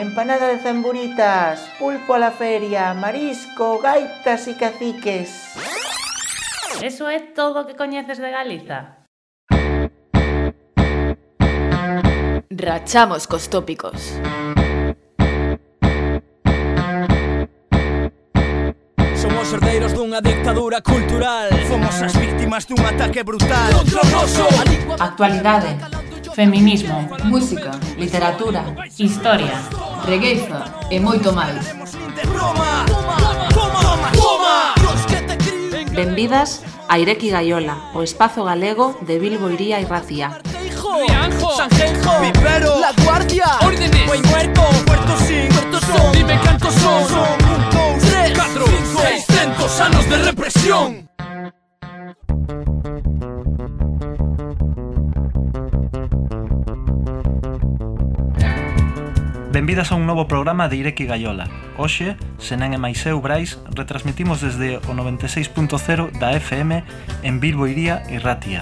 empanada de zamburitas, pulpo a la feria, marisco, gaitas y caciques. Eso é todo o que coñeces de Galiza. Rachamos cos tópicos. Somos herdeiros dunha dictadura cultural Fomos as víctimas dun ataque brutal Actualidade, feminismo, música, literatura, historia regueiza e moito máis. Benvidas a Ireki Gaiola, o espazo galego de Bilbo Iría e Racía. Rianjo, Sanjenjo, Vivero, La Guardia, Órdenes, Buen Muerto, Puerto Sin, Puerto Son, Dime cantos son, son, un, dos, tres, cuatro, cinco, seiscientos anos de represión. Benvidas a un novo programa de Ireki Gaiola. Hoxe, Senén e Maiseu Brais retransmitimos desde o 96.0 da FM en Bilbo Iría e Ratia.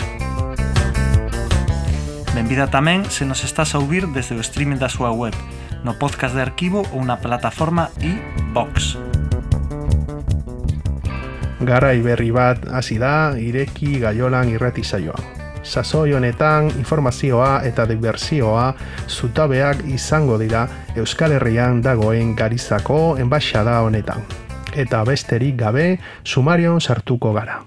Benvida tamén se nos estás a ouvir desde o streaming da súa web, no podcast de arquivo ou na plataforma iVox. E Garai berri bat hasi da, ireki, gaiolan irrati saioa. Sasoi honetan informazioa eta diversioa zutabeak izango dira Euskal Herrian dagoen garizako enbaixada honetan. Eta besterik gabe sumarion sartuko gara.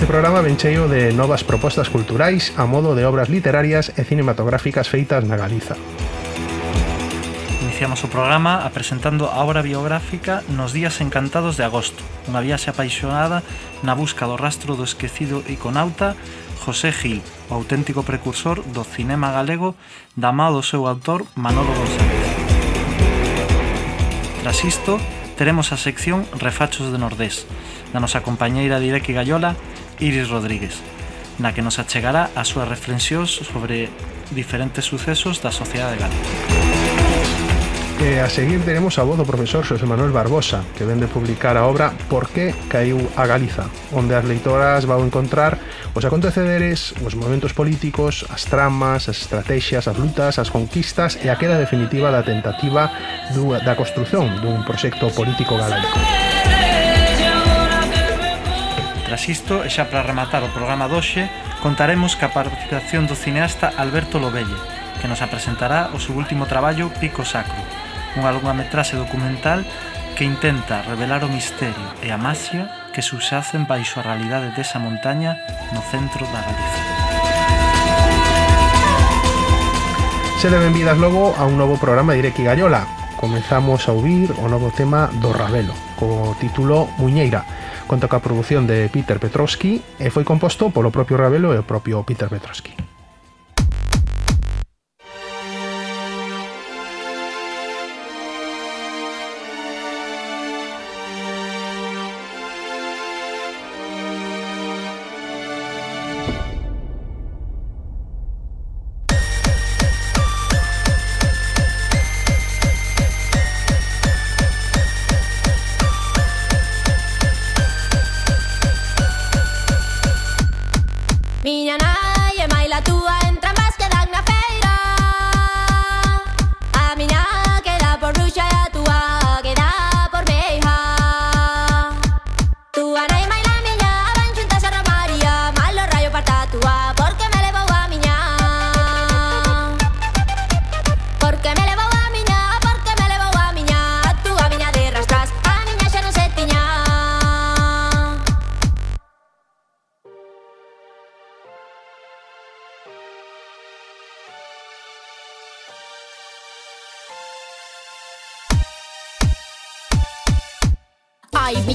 Este programa ven cheio de novas propostas culturais a modo de obras literarias e cinematográficas feitas na Galiza. Iniciamos o programa apresentando a obra biográfica Nos días encantados de agosto, unha viaxe apaixonada na busca do rastro do esquecido iconauta José Gil, o auténtico precursor do cinema galego da má do seu autor Manolo González. Tras isto, teremos a sección Refachos de Nordés, da nosa compañeira Direque Gallola, Iris Rodríguez, na que nos achegará as súas reflexións sobre diferentes sucesos da sociedade galega. E a seguir teremos a voz do profesor Xosé Manuel Barbosa, que vende publicar a obra Por que caiu a Galiza, onde as leitoras vão encontrar os acontecederes, os movimentos políticos, as tramas, as estrategias, as lutas, as conquistas e a queda definitiva da tentativa da construción dun proxecto político galaico. Tras isto, e xa para rematar o programa doxe, contaremos ca participación do cineasta Alberto Lobelle, que nos apresentará o seu último traballo Pico Sacro, unha longametraxe documental que intenta revelar o misterio e a magia que subsacen baixo a realidade desa montaña no centro da Galicia. Sede benvidas logo a un novo programa de Ireki Gallola. Comezamos a ouvir o novo tema do Rabelo co título Muñeira. Conta coa produción de Peter Petrovsky e foi composto polo propio Ravelo e o propio Peter Petrovsky.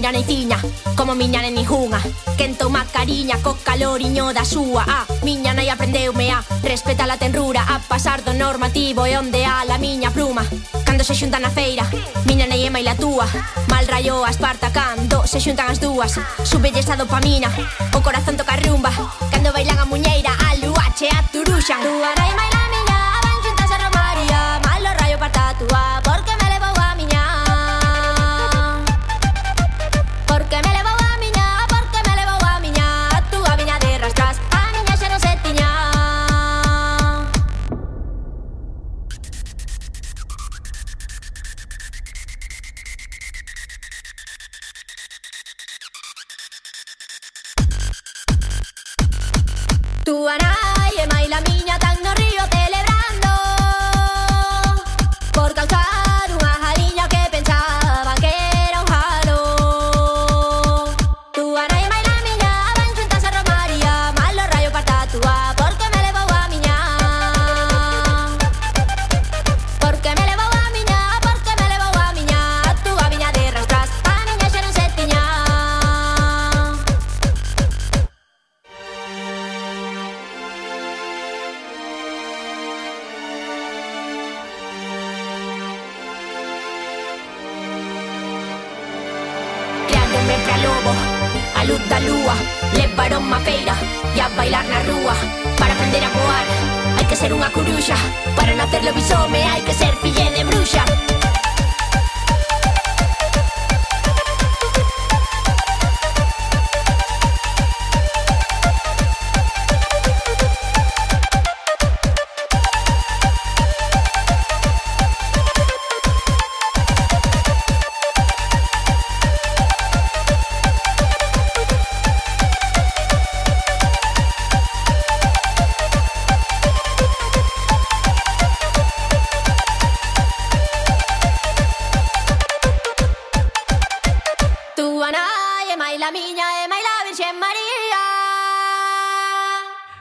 miña neitiña Como miña nenijunha Quen toma cariña co caloriño da súa. A miña nai aprendeume a Respeta a tenrura A pasar do normativo e onde a la miña pluma. Cando se xunta na feira Miña nai ema e la túa. Mal rayo a Esparta cando se xuntan as dúas. Subelles a dopamina O corazón toca rumba. Cando bailan a muñeira A luache a turuxan Tua nai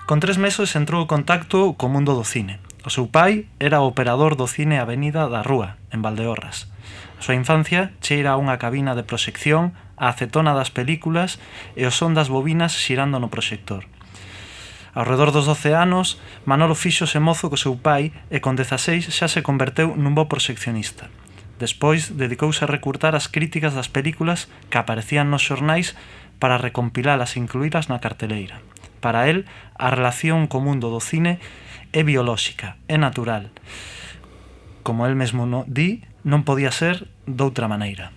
Con tres meses entrou en contacto co mundo do cine. O seu pai era o operador do cine Avenida da Rúa, en Valdeorras. A súa infancia cheira a unha cabina de proxección, a acetona das películas e o son das bobinas xirando no proxector. Ao redor dos 12 anos, Manolo fixose mozo co seu pai e con 16 xa se converteu nun bo proxeccionista. Despois dedicouse a recurtar as críticas das películas que aparecían nos xornais para recompilalas e incluídas na carteleira. Para el, a relación co mundo do cine é biolóxica, é natural. Como el mesmo no, di, non podía ser doutra maneira.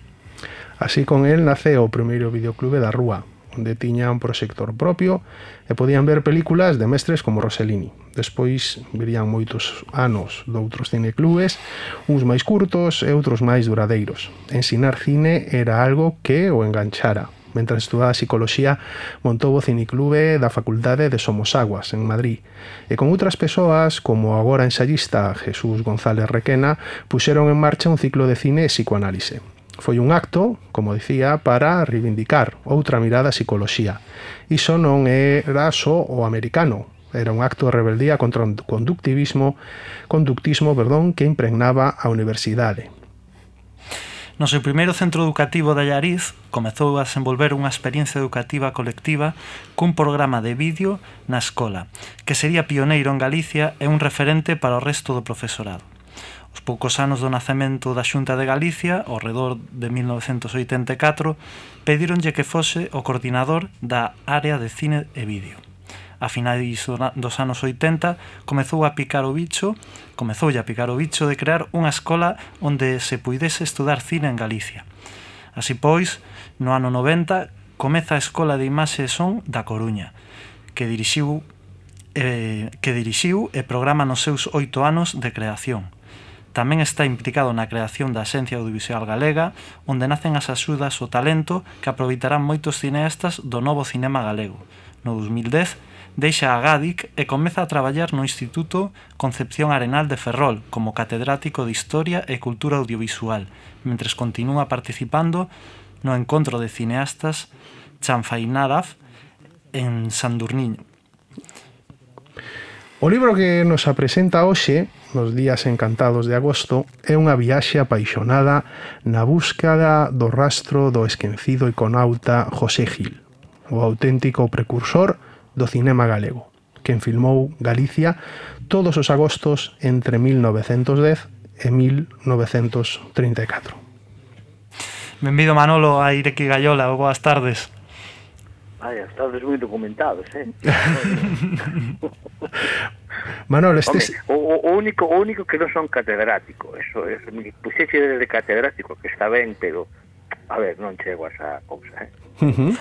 Así con él nace o primeiro videoclube da Rúa, onde tiña un proxector propio e podían ver películas de mestres como Rossellini. Despois virían moitos anos doutros cineclubes, uns máis curtos e outros máis duradeiros. Ensinar cine era algo que o enganchara, Mentras estudaba psicología, montou o Ciniclube da Facultade de Somosaguas, en Madrid. E con outras persoas, como agora ensayista Jesús González Requena, puxeron en marcha un ciclo de cine e psicoanálise. Foi un acto, como dicía, para reivindicar outra mirada á psicoloxía. Iso non era só o americano, era un acto de rebeldía contra o conductivismo, conductismo, perdón, que impregnaba a universidade. No seu primeiro centro educativo de Allariz comezou a desenvolver unha experiencia educativa colectiva cun programa de vídeo na escola, que sería pioneiro en Galicia e un referente para o resto do profesorado. Os poucos anos do nacemento da Xunta de Galicia, ao redor de 1984, pedíronlle que fose o coordinador da área de cine e vídeo a finais dos anos 80 comezou a picar o bicho comezou a picar o bicho de crear unha escola onde se puidese estudar cine en Galicia así pois, no ano 90 comeza a Escola de Imaxe e Son da Coruña que dirixiu eh, que dirixiu e programa nos seus oito anos de creación tamén está implicado na creación da Xencia Audiovisual Galega, onde nacen as axudas o talento que aproveitarán moitos cineastas do novo cinema galego. No 2010 deixa a Gádic e comeza a traballar no Instituto Concepción Arenal de Ferrol como catedrático de Historia e Cultura Audiovisual, mentres continúa participando no encontro de cineastas Chanfainadaf en Sandurniño. O libro que nos apresenta hoxe, nos días encantados de agosto, é unha viaxe apaixonada na búscada do rastro do esquecido iconauta José Gil, o auténtico precursor do cinema galego, quen filmou Galicia todos os agostos entre 1910 e 1934. Benvido Manolo a Ireki Gallola, boas tardes. Vaya, estades moi documentados, eh? Manolo, este... Home, o, o, único, o único que non son catedrático, eso, eso, puxeche de catedrático, que está ben, pero a ver, non chego a esa cousa, eh? Uh -huh.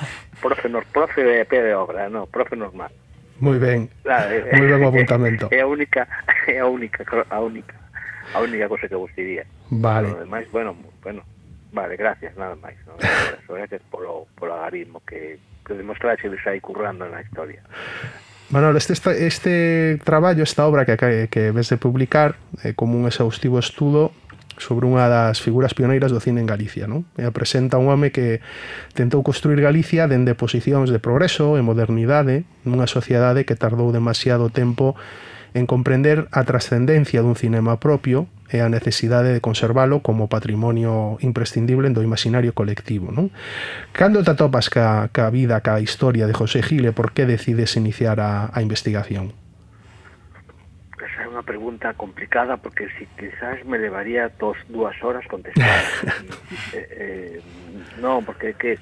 Profe, no, profe de pé de obra, non, profe normal. Moi ben. Claro, ah, eh, Moi ben o eh, eh, apuntamento. É a única, é a única, a única, a única cosa que vos diría. Vale. Pero, ademais, bueno, bueno, vale, gracias, nada máis. No? Gracias polo, polo agarismo que, que demostraxe que aí currando na historia. Manolo, este, este traballo, esta obra que, que ves de publicar, eh, como un exhaustivo estudo, sobre unha das figuras pioneiras do cine en Galicia. Non? E presenta un home que tentou construir Galicia dende posicións de progreso e modernidade nunha sociedade que tardou demasiado tempo en comprender a trascendencia dun cinema propio e a necesidade de conservalo como patrimonio imprescindible do imaginario colectivo. Non? Cando te atopas ca, ca vida, ca historia de José Gil e por que decides iniciar a, a investigación? pregunta complicada porque si quizás me levaría dos, dúas horas contestar. eh, eh, non, porque que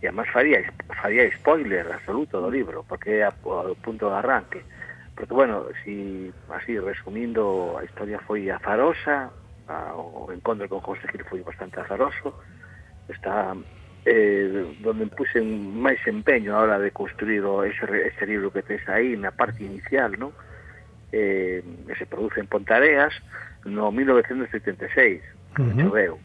e además faría faría spoiler absoluto do libro, porque é o punto de arranque. Porque bueno, si así resumindo, a historia foi azarosa, a, o encontro con José Gil foi bastante azaroso. Está eh, donde puse máis empeño a hora de construir o, ese, ese libro que tes aí na parte inicial, non? eh, que se produce en Pontareas no 1976, uh -huh. choveu.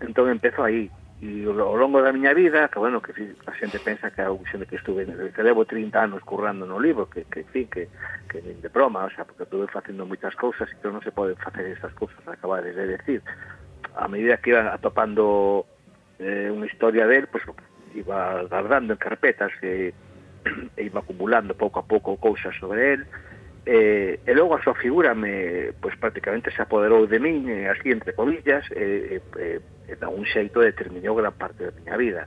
Entón empezo aí, e ao longo da miña vida, que bueno, que a xente pensa que a xente que estuve, que levo 30 anos currando no libro, que, que en fin, que, que de broma, o sea, porque estuve facendo moitas cousas e que non se pode facer estas cousas, acabar de decir. A medida que iba atopando eh, unha historia del, pues, iba guardando en carpetas e, e iba acumulando pouco a pouco cousas sobre el, eh, e logo a súa figura me pues, prácticamente se apoderou de min eh, así entre comillas e eh, eh, eh, da un xeito determinou gran parte da miña vida.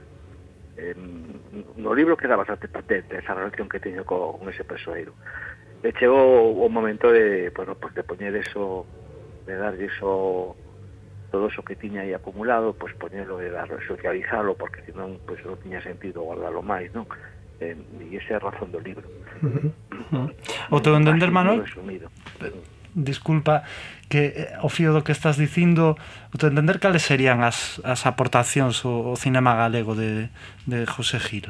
Eh, no libro queda bastante patente esa relación que teño co, con ese persoeiro. E chegou o momento de, bueno, pues, de poñer eso de darlle iso todo eso que tiña aí acumulado pois poñelo e dar, socializalo porque senón pues, non tiña sentido guardalo máis non? Eh, e esa é a razón do libro. O teu entender, Manuel? Disculpa, que eh, o fío do que estás dicindo, o teu entender cales serían as, as aportacións ao, ao cinema galego de, de José Gil?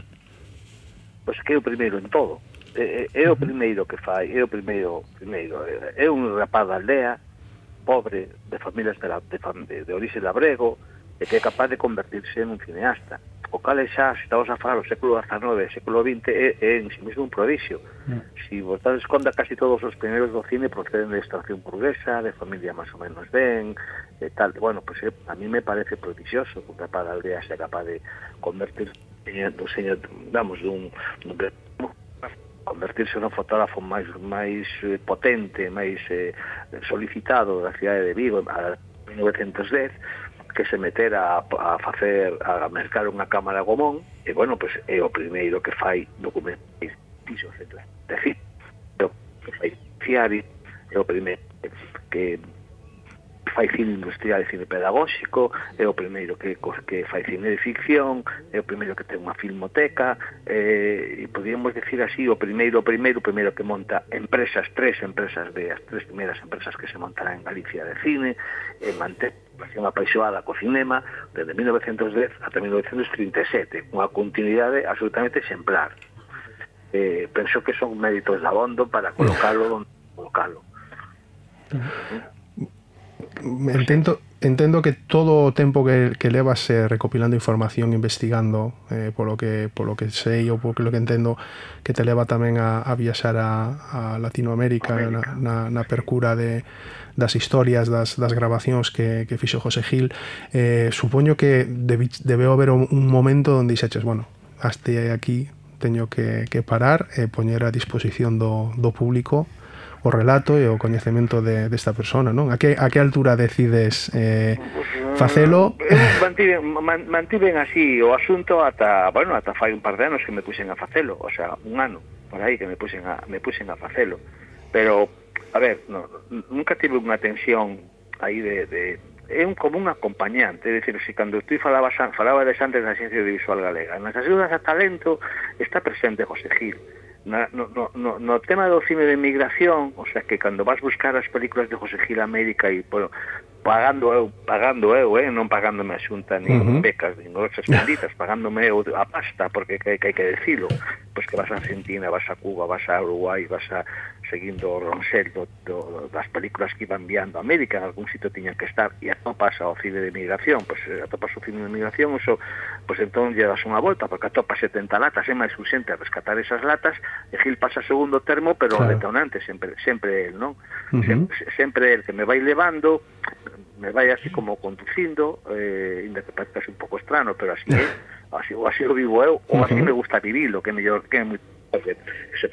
Pois que é o primeiro en todo. É, é, é o primeiro que fai, é o primeiro, primeiro é un rapaz da aldea, pobre, de familias de, la, de, de, de orixe labrego, e que é capaz de convertirse en un cineasta o cal é xa, se estamos a falar o século XIX, século XX, é, é en si mesmo un prodixio. Mm. Si vos dades conta, casi todos os primeiros do cine proceden de extracción burguesa, de familia máis ou menos ben, e tal. Bueno, pois pues, eh, a mí me parece prodixioso que un capaz da aldea sea capaz de convertir eh, en un señor, vamos, dun, dun convertirse nun fotógrafo máis máis eh, potente, máis eh, solicitado da cidade de Vigo, a 1910, que se metera a, a facer a mercar unha cámara gomón e bueno, pois pues, é o primeiro que fai documentais pisos de decir, fai fiari é o primeiro que fai cine industrial e cine pedagóxico, é o primeiro que, que fai cine de ficción, é o primeiro que ten unha filmoteca, eh, e podíamos decir así, o primeiro, o primeiro, o primeiro que monta empresas, tres empresas de as tres primeiras empresas que se montarán en Galicia de cine, e mantén relación apaixoada co cinema desde 1910 ata 1937, unha continuidade absolutamente exemplar. Eh, penso que son méritos de abondo para colocalo onde colocalo entendo, entendo que todo o tempo que, que levas eh, recopilando información, investigando, eh, polo que polo que sei ou polo que entendo, que te leva tamén a, a viaxar a, a Latinoamérica América. na, na, na percura de das historias, das, das grabacións que, que fixo José Gil, eh, supoño que debe, debeu haber un, un momento onde dixeches, bueno, hasta aquí teño que, que parar e eh, poñer a disposición do, do público o relato e o coñecemento de, desta persona, non? A que, a que altura decides eh, facelo? Eu man, mantiven así o asunto ata, bueno, ata fai un par de anos que me puxen a facelo, o sea, un ano por aí que me puxen a, me puxen a facelo. Pero, a ver, no, nunca tive unha tensión aí de, de é un como un acompañante, é dicir, se cando tú falabas, falaba de antes na ciencia audiovisual galega, nas axudas a talento está presente José Gil, no, no, no, no tema do cine de migración, o sea, que cando vas buscar as películas de José Gil América e, bueno, pagando eu, pagando eu, eh, non pagándome a xunta nin uh -huh. becas, nin grosas benditas, pagándome eu a pasta, porque que, que hai que decilo, pois que vas a Argentina, vas a Cuba, vas a Uruguai, vas a seguindo o Ronsel do, do, das películas que iban viando a América, en algún sitio tiñan que estar, e atopas ao cine de migración, pois eh, atopas o cine de migración, eso, pois entón lle das unha volta, porque atopas 70 latas, é máis urxente a rescatar esas latas, e Gil pasa segundo termo, pero claro. o detonante sempre, sempre el, non? Uh -huh. sempre, sempre el que me vai levando, me vai así como conducindo, eh, inda que parece un pouco estrano, pero así é, así, o así o vivo eu, ou así uh -huh. me gusta vivilo, que mellor que é moi se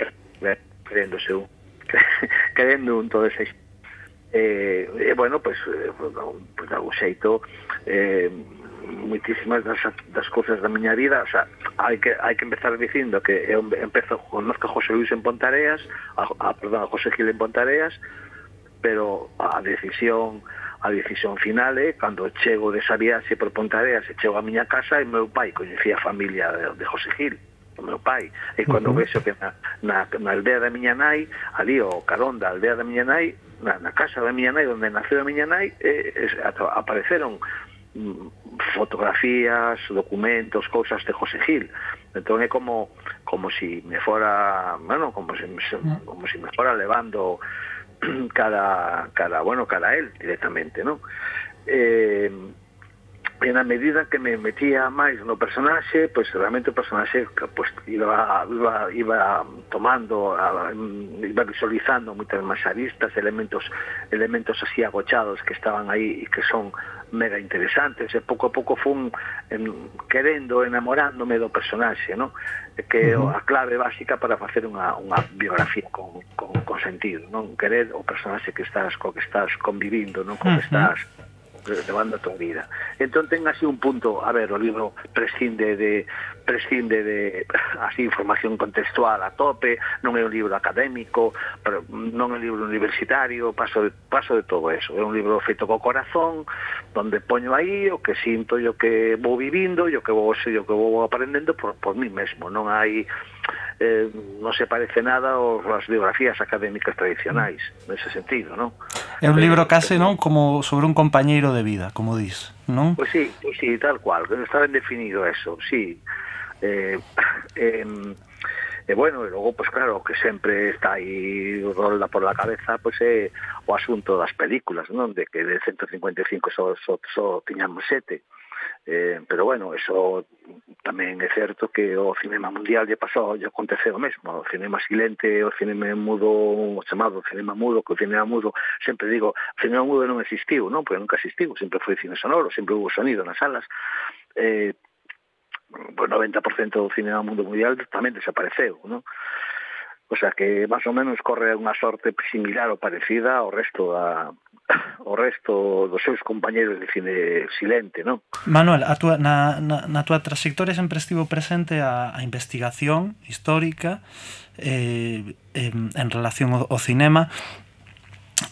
creéndose un creendo un todo ese eh, eh, bueno, pues, eh, pues, de algún xeito eh, muitísimas das, das cousas da miña vida, o sea, hai que hai que empezar dicindo que eu empezo conozco a José Luis en Pontareas, a, a perdón, a José Gil en Pontareas, pero a decisión a decisión final é cando chego desa viaxe por Pontareas e chego a miña casa e meu pai coñecía a familia de, de José Gil o meu pai e cando uh -huh. vexo que na, na, na aldea da miña nai ali o carón da aldea da miña nai na, na casa da miña nai onde naceu a miña nai eh, es, apareceron mm, fotografías, documentos, cousas de José Gil. Entón é como como si me fora, bueno, como si, mm. como si me fora levando cada, cada, bueno, cada él directamente, ¿no? Eh, e na medida que me metía máis no personaxe, pois realmente o personaxe pois, iba, iba, iba tomando, iba visualizando moitas máis aristas, elementos, elementos así agochados que estaban aí e que son mega interesantes e pouco a pouco fun en, querendo, enamorándome do personaxe, no? que é uh -huh. a clave básica para facer unha, unha biografía con, con, con sentido, non? Querer o personaxe que estás, co que estás convivindo, non? Co que estás uh -huh levando a tua vida. Entón ten así un punto, a ver, o libro prescinde de prescinde de así información contextual a tope, non é un libro académico, pero non é un libro universitario, paso de, paso de todo eso. É un libro feito co corazón, donde poño aí o que sinto, o que vou vivindo, o que vou, o que vou aprendendo por, por mí mesmo. Non hai eh, non se parece nada aos biografías académicas tradicionais, nese sentido, non? É un eh, libro case, non, como sobre un compañeiro de vida, como dis, non? Pois sí, pois sí, tal cual, está ben definido eso, sí. Eh, eh, E bueno, e logo, pois pues, claro, que sempre está aí rolda por la cabeza, pois pues, é eh, o asunto das películas, non? De que de 155 só, só, só tiñamos sete. Uh Eh, pero bueno, eso tamén é certo que o cinema mundial lle pasou, lle aconteceu o mesmo, o cinema silente, o cinema mudo, o chamado cinema mudo, que o cinema mudo, sempre digo, o cinema mudo non existiu, non? Porque nunca existiu, sempre foi cine sonoro, sempre hubo sonido nas salas, eh, pues 90% do cinema mundo mundial tamén desapareceu, non? O sea que máis ou menos corre unha sorte similar ou parecida ao resto da o resto dos seus compañeros de cine silente, non? Manuel, a tua, na, na, na tua trayectoria sempre estivo presente a, a investigación histórica eh, eh, en relación ao, ao cinema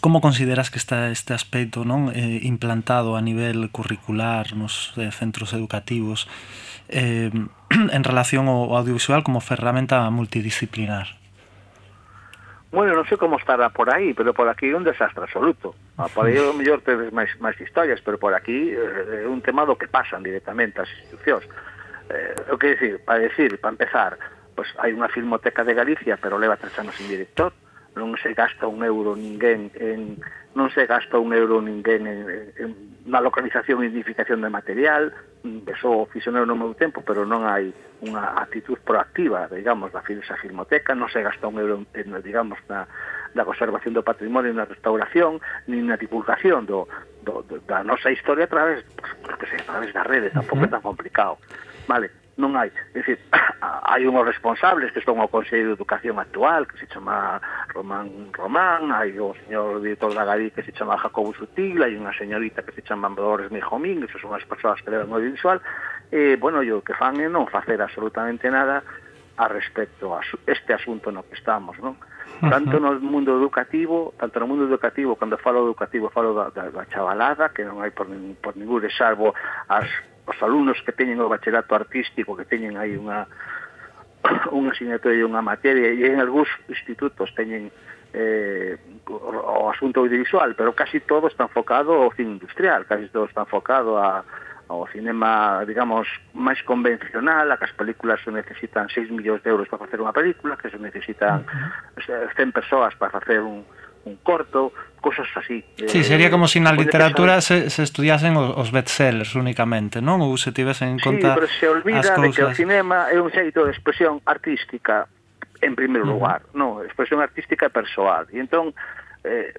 Como consideras que está este aspecto non eh, implantado a nivel curricular nos eh, centros educativos eh, en relación ao audiovisual como ferramenta multidisciplinar? Bueno, non sei como estará por aí, pero por aquí é un desastre absoluto. Ah, por aí o mellor tedes máis, máis historias, pero por aquí eh, é un tema do que pasan directamente as institucións. Eh, que decir, para decir, para empezar, pues hai unha filmoteca de Galicia, pero leva tres anos sin director, non se gasta un euro ninguén en non se gasta un euro ninguén en, en na localización e identificación de material, eso fisionero no meu tempo, pero non hai unha actitud proactiva, digamos, da Filsa Filmoteca, non se gasta un euro, en, digamos, na, da conservación do patrimonio, na restauración, nin na divulgación do, do, do, da nosa historia a través, pues, que sei, a través das redes, tampouco é tan complicado. Vale, non hai, é dicir, hai unhos responsables que son o Consello de Educación actual, que se chama Román Román, hai o señor director da Gadi que se chama Jacobo Sutil, hai unha señorita que se chama Dolores Mijomín, que son as persoas que levan o audiovisual, e, bueno, yo que fan é non facer absolutamente nada a respecto a este asunto no que estamos, non? tanto no mundo educativo, tanto no mundo educativo, cando falo educativo, falo da, da, da chavalada, que non hai por, por ningún, salvo as os alumnos que teñen o bachelato artístico, que teñen aí unha unha asignatura e unha materia e en algúns institutos teñen eh, o asunto audiovisual, pero casi todo está enfocado ao cine industrial, casi todo está enfocado a, ao cinema, digamos, máis convencional, a que as películas se necesitan 6 millóns de euros para facer unha película, que se necesitan 100 persoas para facer un, un corto, cosas así. Sí, sería eh, como se si na literatura se, se estudiasen os, os bestsellers únicamente, non? Ou se tivesen en conta sí, pero se olvida as cousas... de que o cinema é un xeito de expresión artística en primeiro uh -huh. lugar, non, expresión artística e persoal. E entón, eh,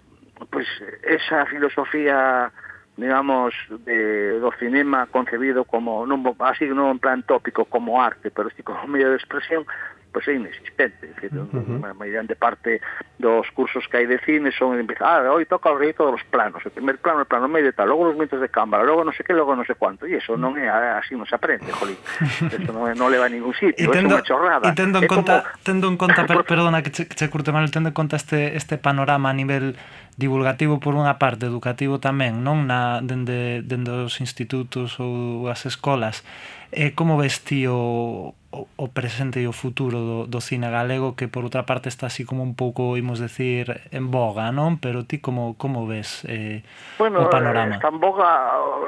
pois, pues, esa filosofía digamos, de, do cinema concebido como, non, así non en plan tópico, como arte, pero sí como medio de expresión, pois é inexistente, que uh -huh. a de parte dos cursos que hai de cine son empezar, ah, hoy toca o reto dos planos, o primer plano, o plano medio tal, logo os metros de cámara, logo non sei que, logo non sei cuánto, e iso non é así non se aprende, jolín. Eso non, non leva a ningún sitio, é unha chorrada. E tendo en é conta, como... tendo en conta per, perdona que che, che curte mal, tendo en conta este este panorama a nivel divulgativo por unha parte, educativo tamén, non na dende dende os institutos ou as escolas Eh, como ves ti o, o, o presente e o futuro do, do cine galego que por outra parte está así como un pouco, imos decir, en boga, non? Pero ti como como ves eh, bueno, o panorama? Está en boga,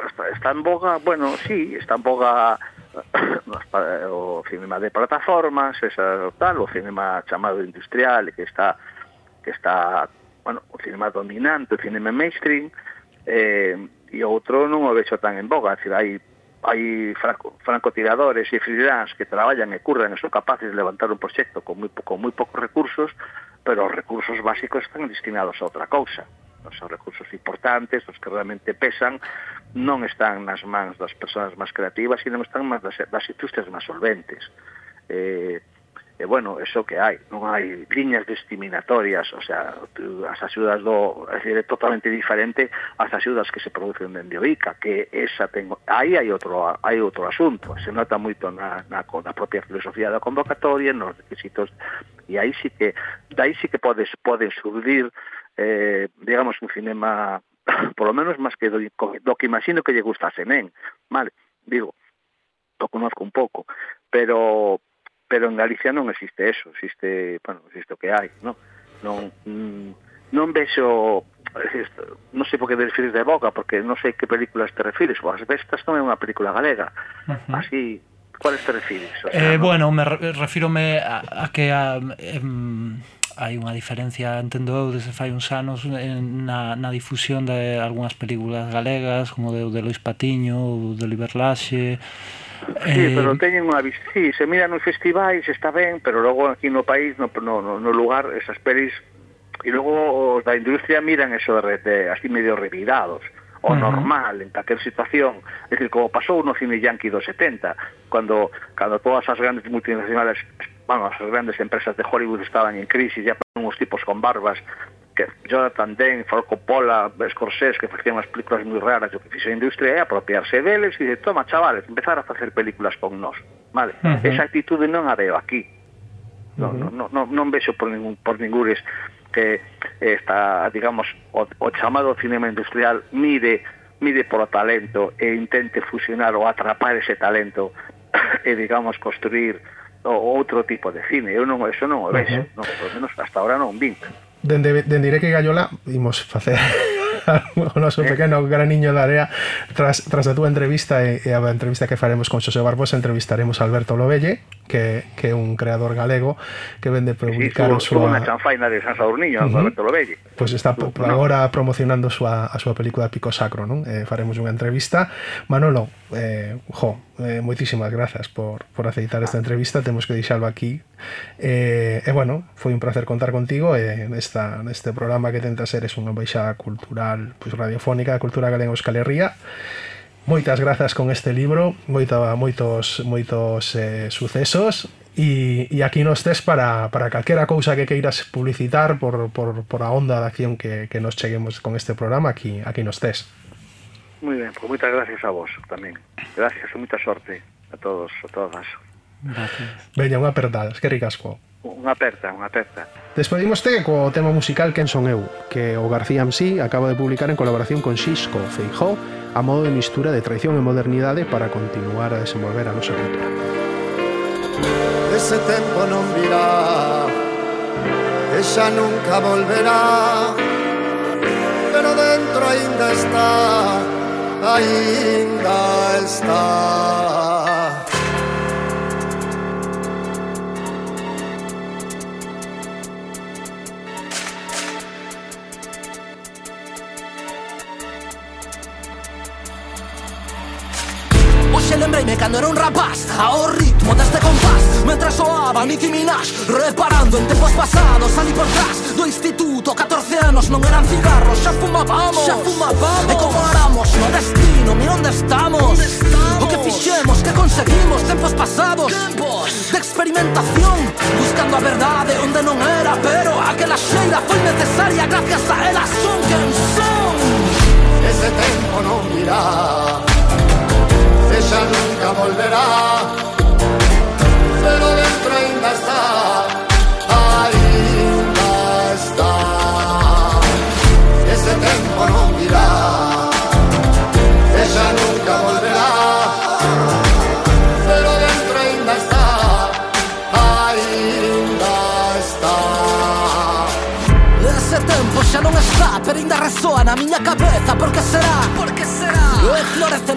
está, está en boga, bueno, sí, está en boga eh, o cinema de plataformas, esa, tal, o cinema chamado industrial que está que está, bueno, o cinema dominante, o cinema mainstream, eh, e outro non o vexo tan en boga, decir, hai hai franco, francotiradores e freelance que traballan e curran e son capaces de levantar un proxecto con moi, con moi poucos recursos, pero os recursos básicos están destinados a outra cousa. Os recursos importantes, os que realmente pesan, non están nas mans das persoas máis creativas, sino están nas das, das industrias máis solventes. Eh, e bueno, eso que hai, non hai liñas discriminatorias, o sea, as axudas do, é, decir, é totalmente diferente ás axudas que se producen dende o ICA, que esa tengo, aí hai outro hai outro asunto, se nota moito na, na, na propia filosofía da convocatoria, nos requisitos, e aí sí que, dai sí que podes, podes subir, eh, digamos, un cinema, por lo menos máis que do, do que imagino que lle gustase, nen, vale, digo, o conozco un pouco, pero pero en Galicia non existe eso, existe, bueno, existe o que hai, non? Non, non vexo non sei por que te refires de boca, porque non sei que películas te refires, o As Bestas non é unha película galega, uh -huh. así, cuáles te refires? O sea, eh, ¿no? Bueno, me refírome a, a que a, em, hai unha diferencia, entendo eu, desde fai uns anos en, na, na difusión de algunhas películas galegas, como de, de Lois Patiño, ou de Oliver Laxe, Sí, eh... pero teñen unha vista. Sí, se mira nos festivais, está ben, pero logo aquí no país, no, no, no lugar, esas pelis... E logo os da industria miran eso de, de así medio revirados o normal uh -huh. en calquer situación, é dicir, como pasou no cine yankee dos 70, cando cando todas as grandes multinacionales, bueno, as grandes empresas de Hollywood estaban en crisis, ya ponían uns tipos con barbas que Jonathan Demme, Falco Pola, Scorsese, que facían unhas películas moi raras, o que fixe a industria é apropiarse deles e dice, toma, chavales, empezar a facer películas con nós. Vale, uh -huh. esa actitude non a veo aquí. Non, uh -huh. non, non, non vexo por ningún, por ningures que está, digamos, o, o chamado cinema industrial mide mide polo talento e intente fusionar ou atrapar ese talento e, digamos, construir outro tipo de cine. Eu non, eso non o vexo, uh -huh. non, por menos hasta ahora non vin dende, dende iré que Gallola imos facer o noso eh. pequeno graniño da área tras, tras a túa entrevista e, e a entrevista que faremos con Xosé Barbosa entrevistaremos a Alberto Lobelle que, que un creador galego que vende publicar sí, súa... Unha chanfaina de San Saurniño, uh -huh. Alberto Lobelli. Pois pues está por no. agora promocionando a súa, a súa película Pico Sacro, non? Eh, faremos unha entrevista. Manolo, eh, jo, eh, moitísimas grazas por, por aceitar esta entrevista, temos que deixalo aquí. E, eh, eh, bueno, foi un placer contar contigo eh, esta, neste programa que tenta ser es unha baixada cultural pues, radiofónica, cultura galega Euskal Herria moitas grazas con este libro, moita, moitos, moitos eh, sucesos, e, e aquí nos tes para, para calquera cousa que queiras publicitar por, por, por a onda de acción que, que nos cheguemos con este programa, aquí, aquí nos tes. Moi ben, pues moitas gracias a vos tamén. Gracias e moita sorte a todos, a todas. Gracias. Veña, unha apertada, es que ricasco. Unha aperta, unha aperta. Despedimoste co tema musical Quen son eu, que o García MC acaba de publicar en colaboración con Xisco Feijó a modo de mistura de traición e modernidade para continuar a desenvolver a nosa cultura. Ese tempo non virá E xa nunca volverá Pero dentro aínda está Aínda está se lembrei-me cando era un rapaz. Ao ritmo deste compás Mentre soaba Nicki Minaj Reparando en tempos pasados ali por trás Do instituto. 14 anos non eran cigarros Xa fumábamos. Xa fumábamos. E como éramos no destino Mi onde estamos, onde estamos? O que fixemos, que conseguimos Tempos pasados. Tempos. De experimentación Buscando a verdade onde non era Pero aquela xeira foi necesaria Gracias a elas son quen son. Ese tempo non virá. Ella nunca volverá,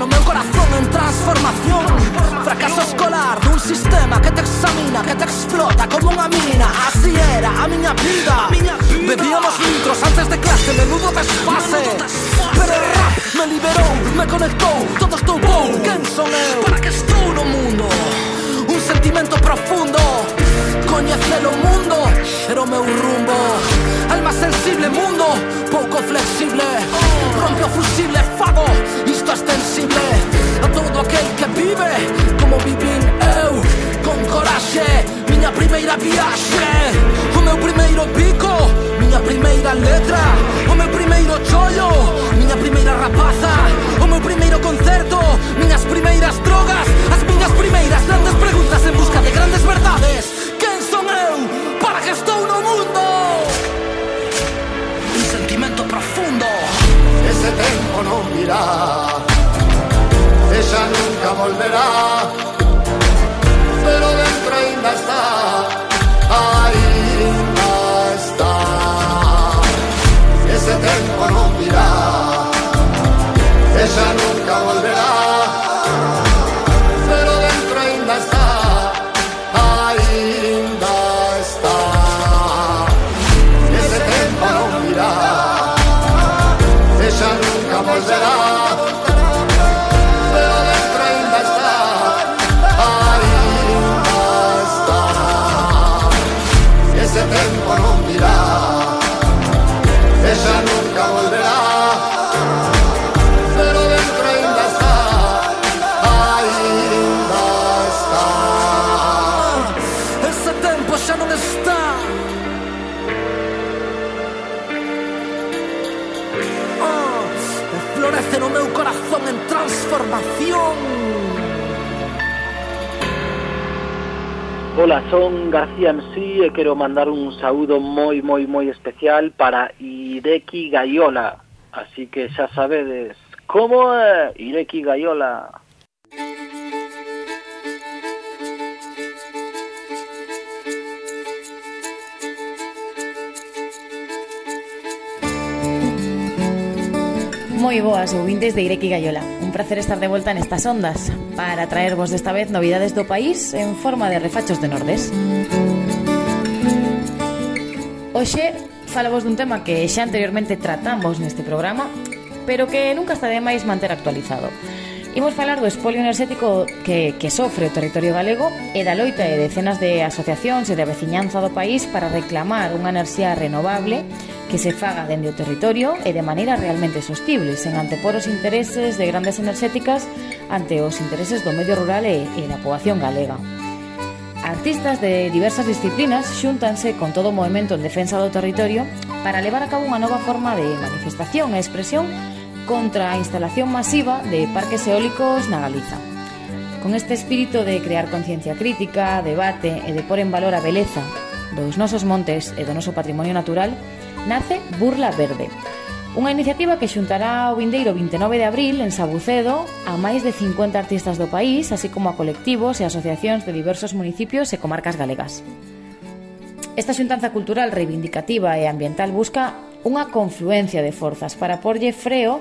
no meu corazón en transformación. Fracaso escolar dun sistema que te examina Que te explota como unha mina. Así era a miña vida. Bebíamos litros antes de clase Menudo desfase. Pero o rap me liberou, me conectou Todo estou bom, quen son eu? Para que estou no mundo. Un sentimento profundo coñecelo o mundo Era o meu rumbo Alma sensible, mundo pouco flexible. Rompe o fusible, fago, isto é extensible. A todo aquel que vive como vivín eu Con coraxe, miña primeira viaxe. O meu primeiro pico, miña primeira letra. O meu primeiro chollo, miña primeira rapaza. O meu primeiro concerto, miñas primeiras drogas. As miñas primeiras grandes preguntas en busca de grandes verdades. un sentimento profondo Ese se tempo non ella nunca volverá pero dentro hay una Ola, son García MC e quero mandar un saúdo moi, moi, moi especial para Ireki Gaiola. Así que xa sabedes como é Ireki Gaiola. Moi boas ouvintes de Ireki Gaiola placer estar de volta nestas ondas para traervos desta vez novidades do país en forma de refachos de Nordes. Oxe, falamos dun tema que xa anteriormente tratamos neste programa, pero que nunca está de máis manter actualizado. Imos falar do espolio enerxético que, que sofre o territorio galego e da loita de decenas de asociacións e de veciñanza do país para reclamar unha enerxía renovable que se faga dende o territorio e de maneira realmente sostible, sen antepor os intereses de grandes enerxéticas ante os intereses do medio rural e, e da poboación galega. Artistas de diversas disciplinas xúntanse con todo o movimento en defensa do territorio para levar a cabo unha nova forma de manifestación e expresión contra a instalación masiva de parques eólicos na Galiza. Con este espírito de crear conciencia crítica, debate e de pôr en valor a beleza dos nosos montes e do noso patrimonio natural, nace Burla Verde, Unha iniciativa que xuntará o vindeiro 29 de abril en Sabucedo a máis de 50 artistas do país, así como a colectivos e asociacións de diversos municipios e comarcas galegas. Esta xuntanza cultural reivindicativa e ambiental busca unha confluencia de forzas para porlle freo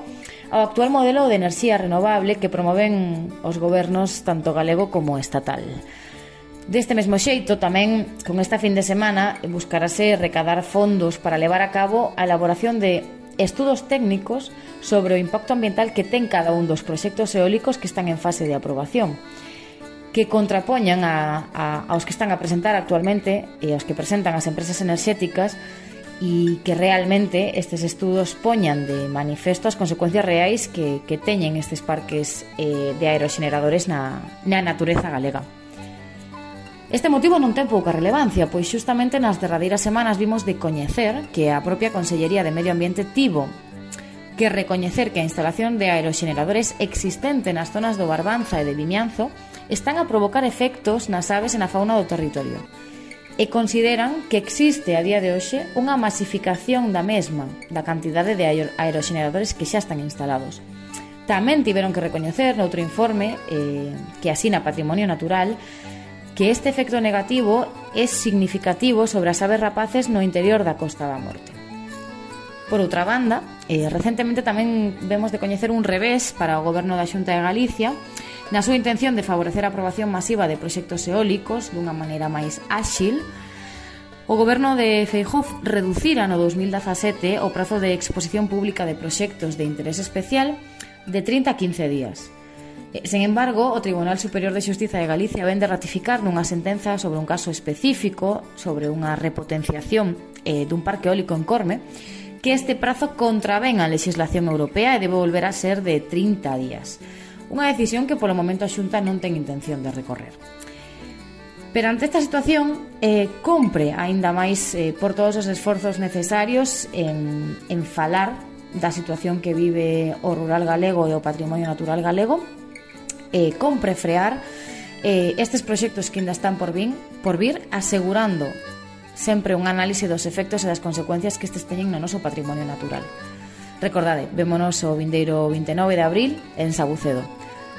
ao actual modelo de enerxía renovable que promoven os gobernos tanto galego como estatal. Deste mesmo xeito, tamén, con esta fin de semana, buscarase recadar fondos para levar a cabo a elaboración de estudos técnicos sobre o impacto ambiental que ten cada un dos proxectos eólicos que están en fase de aprobación que contrapoñan a, a, aos que están a presentar actualmente e aos que presentan as empresas enerxéticas e que realmente estes estudos poñan de manifesto as consecuencias reais que, que teñen estes parques eh, de aeroxeneradores na, na natureza galega. Este motivo non ten pouca relevancia, pois xustamente nas derradeiras semanas vimos de coñecer que a propia Consellería de Medio Ambiente tivo que recoñecer que a instalación de aeroxeneradores existente nas zonas do Barbanza e de Vimianzo están a provocar efectos nas aves e na fauna do territorio e consideran que existe a día de hoxe unha masificación da mesma, da cantidade de aeroxeneradores que xa están instalados. Tamén tiveron que recoñecer noutro informe eh, que asina Patrimonio Natural que este efecto negativo é significativo sobre as aves rapaces no interior da Costa da Morte. Por outra banda, eh, recentemente tamén vemos de coñecer un revés para o goberno da Xunta de Galicia na súa intención de favorecer a aprobación masiva de proxectos eólicos dunha maneira máis áxil, O goberno de Feijóo reducira no 2017 o prazo de exposición pública de proxectos de interés especial de 30 a 15 días. Eh, sen embargo, o Tribunal Superior de Xustiza de Galicia vende ratificar nunha sentenza sobre un caso específico, sobre unha repotenciación eh, dun parque eólico en Corme, que este prazo contravén a legislación europea e debe volver a ser de 30 días unha decisión que polo momento a Xunta non ten intención de recorrer. Pero ante esta situación, eh, compre aínda máis eh, por todos os esforzos necesarios en, en falar da situación que vive o rural galego e o patrimonio natural galego, eh, compre frear eh, estes proxectos que ainda están por, vin, por vir, asegurando sempre un análise dos efectos e das consecuencias que estes teñen no noso patrimonio natural. Recordade, vémonos o vindeiro 29 de abril en Sabucedo.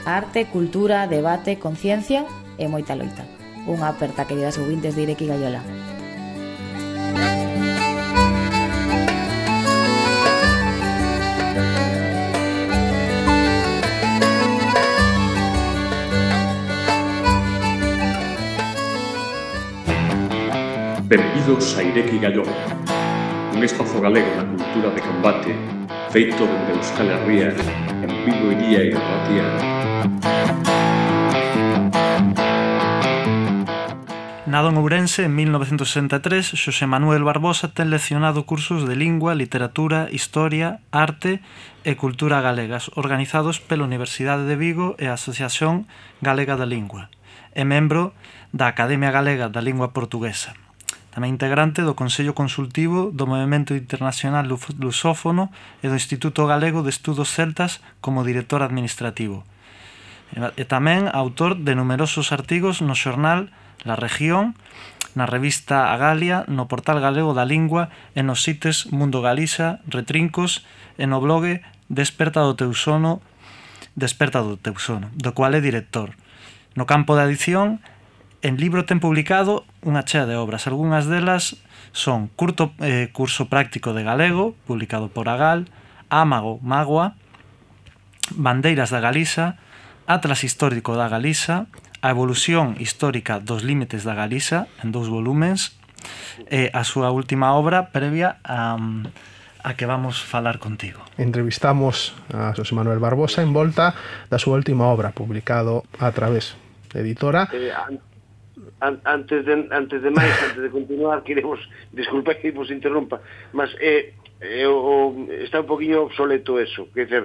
Arte, cultura, debate, conciencia e moita loita. Unha aperta queridas ouvintes de Ireki Gaiola. Benvidos a Ireki Gaiola, un espazo galego na cultura de combate feito dende Euskal Herria en Vigo Iría e Ratia Nado en Ourense en 1963, Xosé Manuel Barbosa ten leccionado cursos de lingua, literatura, historia, arte e cultura galegas organizados pela Universidade de Vigo e a Asociación Galega da Lingua. É membro da Academia Galega da Lingua Portuguesa. Tamén integrante do Consello Consultivo do Movimento Internacional Lusófono e do Instituto Galego de Estudos Celtas como director administrativo e tamén autor de numerosos artigos no xornal La Región, na revista A Galia, no portal galego da lingua e nos sites Mundo Galiza, Retrincos e no blogue Desperta do teu sono, Desperta do teu sono, do cual é director. No campo da edición, en libro ten publicado unha chea de obras. Algúnas delas son curto, eh, Curso Práctico de Galego, publicado por Agal, Ámago, Magua, Bandeiras da Galiza, Atlas histórico da Galiza, a evolución histórica dos límites da Galiza en dous volúmenes e a súa última obra previa a a que vamos falar contigo. Entrevistamos a José Manuel Barbosa en volta da súa última obra, publicado a través de editora. Eh, an, antes de antes de máis, antes de continuar, queremos disculpa que vos interrompa, mas eh, eh, o, está un poquinho obsoleto eso, quer dizer,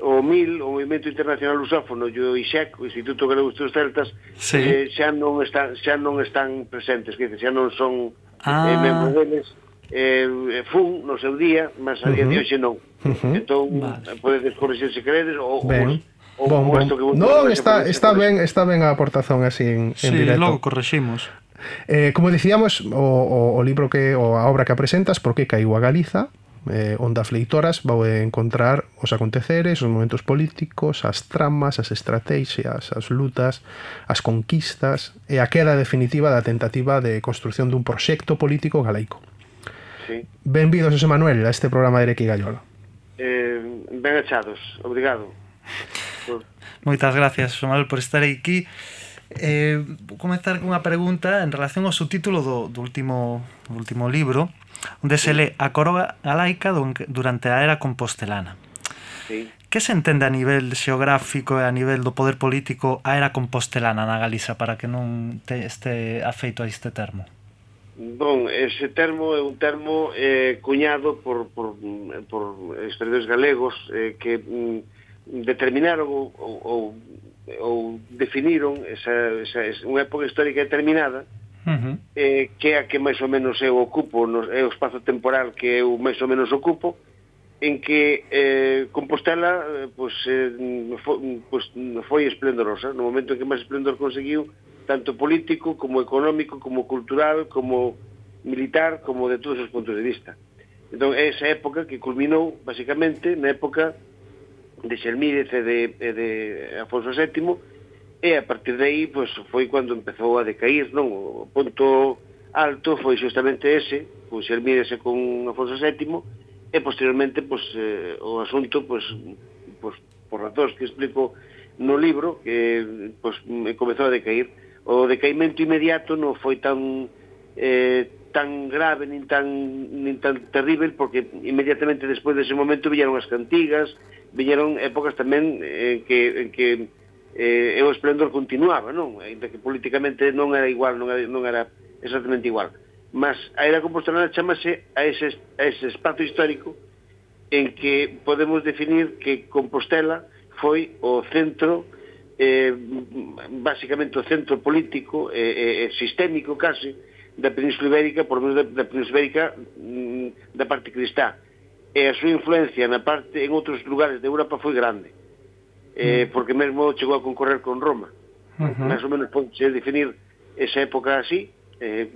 o MIL, o Movimento Internacional Lusófono e o ISEC, o Instituto Galego dos Celtas, sí. eh, xa non están xa non están presentes, que xa non son eh, ah. eh, membros deles. Eh, fun no seu día, mas a día uh -huh. de hoxe non. Uh -huh. Entón, vale. podedes corrixir se queredes ou ben. ou, bon, bon. Que non, está, está ben, está ben a aportación así en, sí, en directo. Sí, logo correximos. Eh, como dicíamos, o, o, o libro que o a obra que apresentas, por que caiu a Galiza, eh, Onda leitoras vou encontrar os aconteceres, os momentos políticos, as tramas, as estrategias, as lutas, as conquistas e a queda definitiva da tentativa de construción dun proxecto político galaico. Sí. Benvidos, José Manuel, a este programa de Erequi Gallola. Eh, ben achados, obrigado. Moitas gracias, José Manuel, por estar aquí. Eh, vou comenzar cunha pregunta en relación ao subtítulo do, do último do último libro, onde se lé a coroa galaica durante a era compostelana. Sí. Que se entende a nivel xeográfico e a nivel do poder político a era compostelana na Galiza para que non te este afeito a este termo? Bon, ese termo é un termo eh, cuñado por, por, por historiadores galegos eh, que mm, determinaron ou, ou, ou definiron esa, esa, esa, unha época histórica determinada uh -huh. eh, que é a que máis ou menos eu ocupo, no, é o espazo temporal que eu máis ou menos ocupo, en que eh, Compostela eh, pues, eh, foi, pues, foi esplendorosa, no momento en que máis esplendor conseguiu, tanto político como económico, como cultural, como militar, como de todos os puntos de vista. Entón, é esa época que culminou, basicamente, na época de Xelmírez e de, e de Afonso VII, E a partir de aí pois, foi cando empezou a decair, non? O punto alto foi justamente ese, pois Hermídese con Afonso VII, e posteriormente pois, eh, o asunto, pois, pois, por razóns que explico no libro, que pois, comezou a decair. O decaimento inmediato non foi tan eh, tan grave nin tan, nin tan terrible porque inmediatamente despois dese momento viñeron as cantigas, viñeron épocas tamén eh, que, en que eh, e o esplendor continuaba, non? Ainda que políticamente non era igual, non era, non era exactamente igual. Mas a era compostelana chamase a ese, a ese espazo histórico en que podemos definir que Compostela foi o centro eh, basicamente o centro político e eh, eh, sistémico case da Península Ibérica, por menos da, da Península Ibérica mm, da parte cristá. E a súa influencia na parte en outros lugares de Europa foi grande. Mm. eh, porque mesmo chegou a concorrer con Roma. Uh -huh. Más ou menos pode definir esa época así, eh,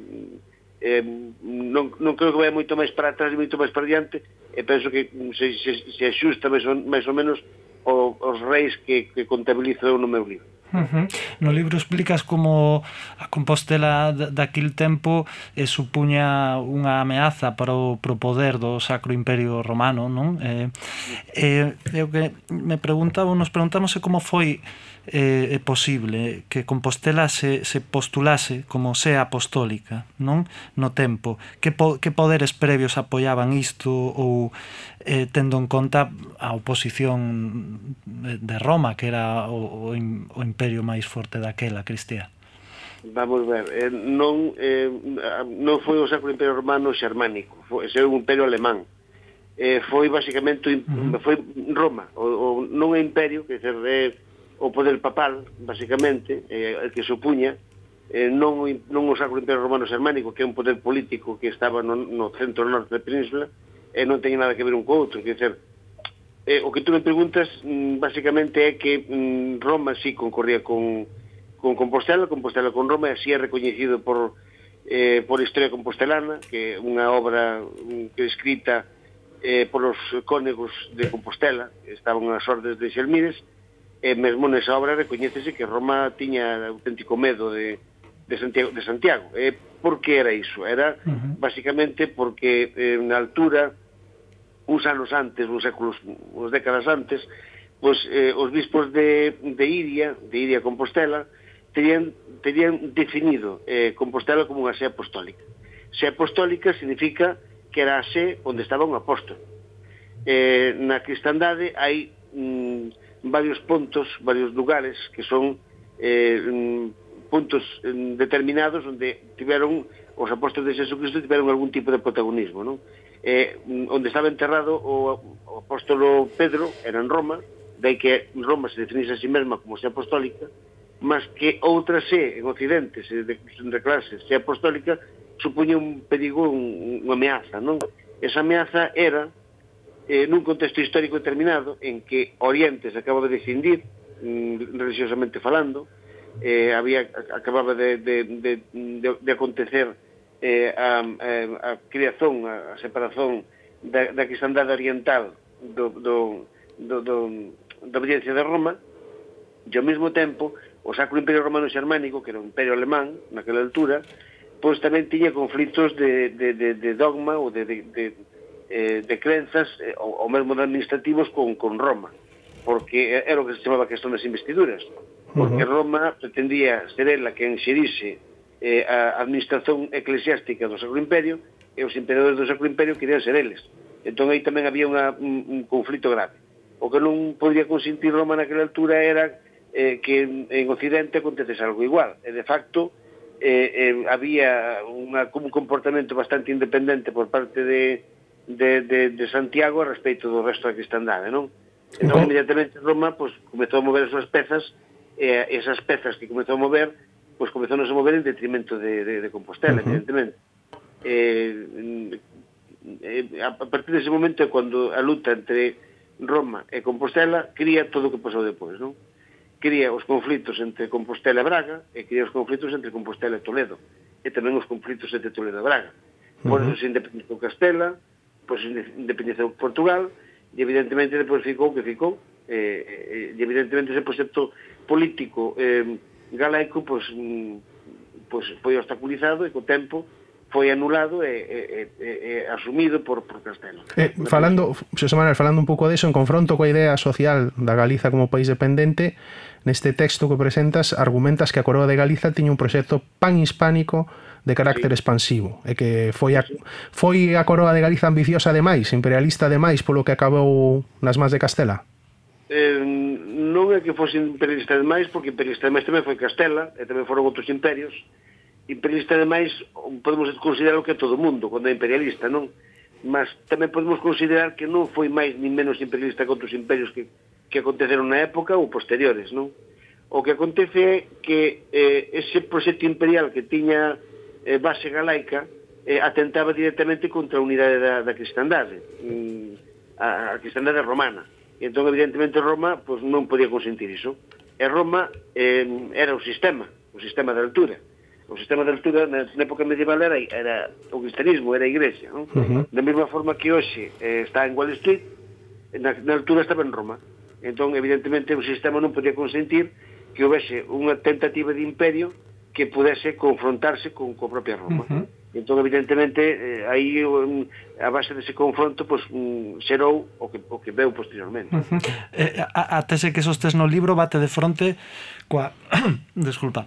eh, non, non creo que vai moito máis para atrás e moito máis para diante, e penso que se, se, se axusta máis ou, máis ou menos os reis que, que contabilizo no meu libro. Uh -huh. No libro explicas como a Compostela daquil tempo eh, supuña unha ameaza para o pro poder do Sacro Imperio Romano, non? Eh, eh, eu que me preguntaba, nos preguntamos como foi eh, é posible que Compostela se, se postulase como sea apostólica non? No tempo. Que, po, que poderes previos apoiaban isto ou eh, tendo en conta a oposición de Roma que era o, o, o imperio máis forte daquela cristiá Vamos ver, eh, non, eh, non foi o Sacro Imperio Romano xermánico, foi, foi un imperio alemán, eh, foi basicamente foi Roma, o, o non é imperio, que dizer, é, o poder papal, basicamente, eh, que se opuña, eh, non, non o Sacro Imperio Romano Xermánico, que é un poder político que estaba no, no centro norte da península, e eh, non teña nada que ver un co outro. Quer dizer, eh, o que tú me preguntas, mm, basicamente, é que mm, Roma sí concorría con, con Compostela, Compostela con Roma, e así é recoñecido por, eh, por Historia Compostelana, que é unha obra mm, que escrita eh, por os cónegos de Compostela, que estaban as ordes de Xelmires, e mesmo nesa obra recoñecese que Roma tiña auténtico medo de, de Santiago, de Santiago. E por que era iso? Era uh -huh. basicamente porque eh, na altura uns anos antes, uns séculos, uns décadas antes, pois eh, os bispos de, de Iria, de Iria Compostela, terían, terían definido eh, Compostela como unha sé apostólica. Sé apostólica significa que era a sé onde estaba un apóstol. Eh, na cristandade hai mm, varios puntos, varios lugares que son eh, mm, puntos mm, determinados onde tiveron os apóstoles de Jesucristo tiveron algún tipo de protagonismo, non? Eh, mm, onde estaba enterrado o, o apóstolo Pedro era en Roma, dai que Roma se definise a sí mesma como se apostólica, mas que outra se en Occidente se de, declarase se apostólica supuña un perigo, un, unha ameaza, non? Esa ameaza era eh, nun contexto histórico determinado en que Oriente se acaba de descindir mm, religiosamente falando eh, había acababa de, de, de, de, de acontecer eh, a, eh, a, a creación a, a separación da, da cristandade oriental do, do, do, do, da obediencia de Roma e ao mesmo tempo o Sacro Imperio Romano Xermánico que era o Imperio Alemán naquela altura pois tamén tiña conflitos de, de, de, de dogma ou de, de, de eh, de crenzas eh, ou, ou mesmo de administrativos con, con Roma porque era o que se chamaba questão das investiduras. Porque uh -huh. Roma pretendía ser ela quen enxerise eh, a administración eclesiástica do Sacro Imperio e os imperadores do Sacro Imperio querían ser eles. Entón aí tamén había una, un, un conflito grave. O que non podía consentir Roma naquela altura era eh, que en Occidente acontecese algo igual. E de facto eh, eh, había unha, un comportamento bastante independente por parte de, de, de, de Santiago a respecto do resto da cristandade, non? Entón, inmediatamente Roma pois, comezou a mover as súas pezas e eh, esas pezas que comezou a mover pois comezou a mover en detrimento de, de, de Compostela, uh -huh. evidentemente. Eh, eh, a partir dese momento é cando a luta entre Roma e Compostela cría todo o que pasou depois, non? Cría os conflitos entre Compostela e Braga e cría os conflitos entre Compostela e Toledo e tamén os conflitos entre Toledo e Braga. Por uh -huh. eso se independizou Castela, pois independizou Portugal e evidentemente depois ficou que ficou eh, e evidentemente ese proxecto político eh, galaico pois, mm, pois foi obstaculizado e co tempo foi anulado e, e, e, e asumido por, por Castelo. Eh, falando, Xosé Manuel, falando un pouco deso, en confronto coa idea social da Galiza como país dependente, neste texto que presentas argumentas que a Coroa de Galiza tiña un proxecto panhispánico hispánico de carácter expansivo e que foi a, foi a coroa de Galiza ambiciosa demais, imperialista demais polo que acabou nas más de Castela? Eh, non é que fose imperialista demais, porque imperialista demais tamén foi Castela, e tamén foron outros imperios. Imperialista demais podemos considerar o que é todo o mundo, quando é imperialista, non? Mas tamén podemos considerar que non foi máis nin menos imperialista que outros imperios que, que aconteceron na época ou posteriores, non? O que acontece é que eh, ese proxecto imperial que tiña eh, base galaica eh, atentaba directamente contra a unidade da, da cristandade, mm, a, a cristandade romana. E entón, evidentemente, Roma pois, non podía consentir iso. E Roma eh, era o sistema, o sistema de altura. O sistema de altura na, na época medieval era, era o cristianismo, era a igrexa. Non? Uh -huh. Da mesma forma que hoxe eh, está en Wall Street, na, na altura estaba en Roma. Entón, evidentemente, o sistema non podía consentir que houvese unha tentativa de imperio que pudese confrontarse con coa propia Roma. Uh -huh. Entón, evidentemente, eh, aí um, a base dese confronto pues, um, xerou o que, o que veu posteriormente. Uh -huh. eh, a, a tese que sostes no libro bate de fronte coa... Desculpa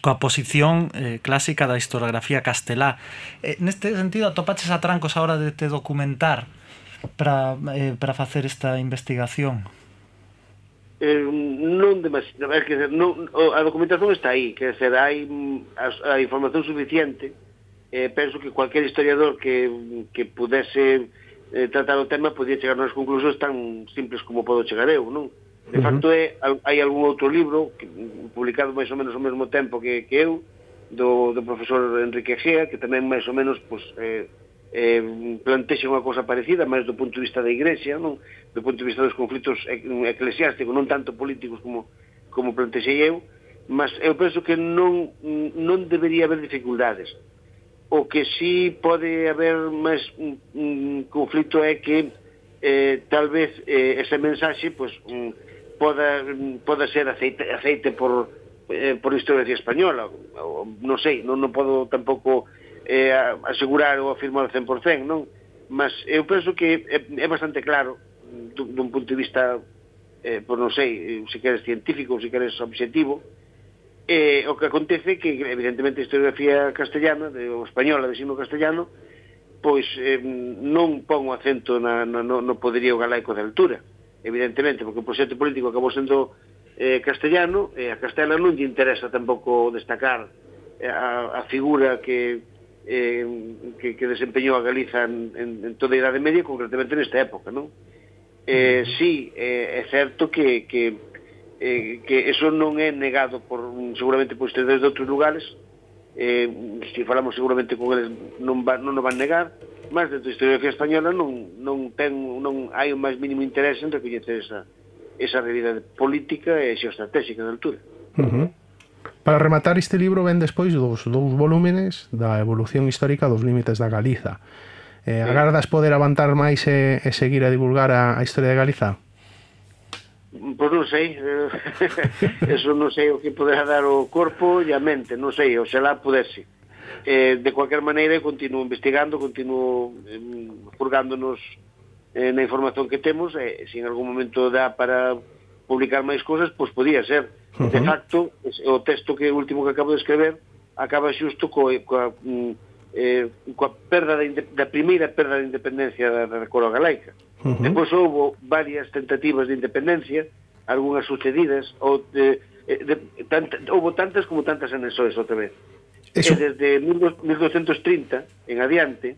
coa posición eh, clásica da historiografía castelá. Eh, neste sentido, atopaches a trancos a hora de te documentar para eh, para facer esta investigación? eh, non demasiado, é que non, a documentación está aí, que ser, hai a, a información suficiente, eh, penso que cualquier historiador que, que pudese eh, tratar o tema podía chegar nas conclusións tan simples como podo chegar eu, non? De uh -huh. facto, é, hai algún outro libro que, publicado máis ou menos ao mesmo tempo que, que eu, do, do profesor Enrique Gea, que tamén máis ou menos pues, eh, eh, plantexe unha cousa parecida, máis do punto de vista da Igrexa, non? do punto de vista dos conflitos eclesiásticos, non tanto políticos como, como plantexei eu, mas eu penso que non, non debería haber dificultades. O que sí pode haber máis un, un conflito é que eh, tal vez eh, ese mensaxe pues, um, poda, um, poda ser aceite, aceite por, eh, por historiografía española, o, non sei, non, non podo tampouco eh, asegurar ou afirmar ao 100%, non? Mas eu penso que é, é bastante claro dun, dun punto de vista eh, por non sei, se queres científico ou se queres objetivo, eh, o que acontece que evidentemente a historiografía castellana, de, ou española de signo castellano, pois eh, non pon o acento na, no, no poderío galaico de altura, evidentemente, porque o proxecto político acabou sendo eh, castellano, e eh, a Castela non lle interesa tampouco destacar eh, a, a figura que, eh, que, que desempeñou a Galiza en, en, en toda a Idade Media, concretamente nesta época, non? Eh, sí, eh, é certo que, que, eh, que eso non é negado por seguramente por ustedes de outros lugares, eh, se falamos seguramente con eles non, va, non o van negar, mas dentro da historiografía española non, non, ten, non hai o máis mínimo interés en recoñecer esa, esa realidade política e xeostratégica da altura. Uh -huh. Para rematar este libro ven despois dos dous volúmenes da evolución histórica dos límites da Galiza. Eh, agardas poder avantar máis e, e seguir a divulgar a, a historia de Galiza? Pois non sei, eh, eso non sei o que poderá dar o corpo e a mente, non sei, oxalá pudese. Eh, de cualquier maneira, continuo investigando, continuo eh, furgándonos eh, na información que temos, e eh, se en algún momento dá para publicar máis cousas, pois podía ser Uh -huh. De facto, o texto que último que acabo de escrever acaba xusto co, coa, mm, eh, coa perda da, da primeira perda de independencia da, da coroa galaica. Uh -huh. Depois houbo varias tentativas de independencia, algunhas sucedidas, ou eh, eh, de, de, tant, houbo tantas como tantas anexoes outra vez. Eso... E desde 1230 en adiante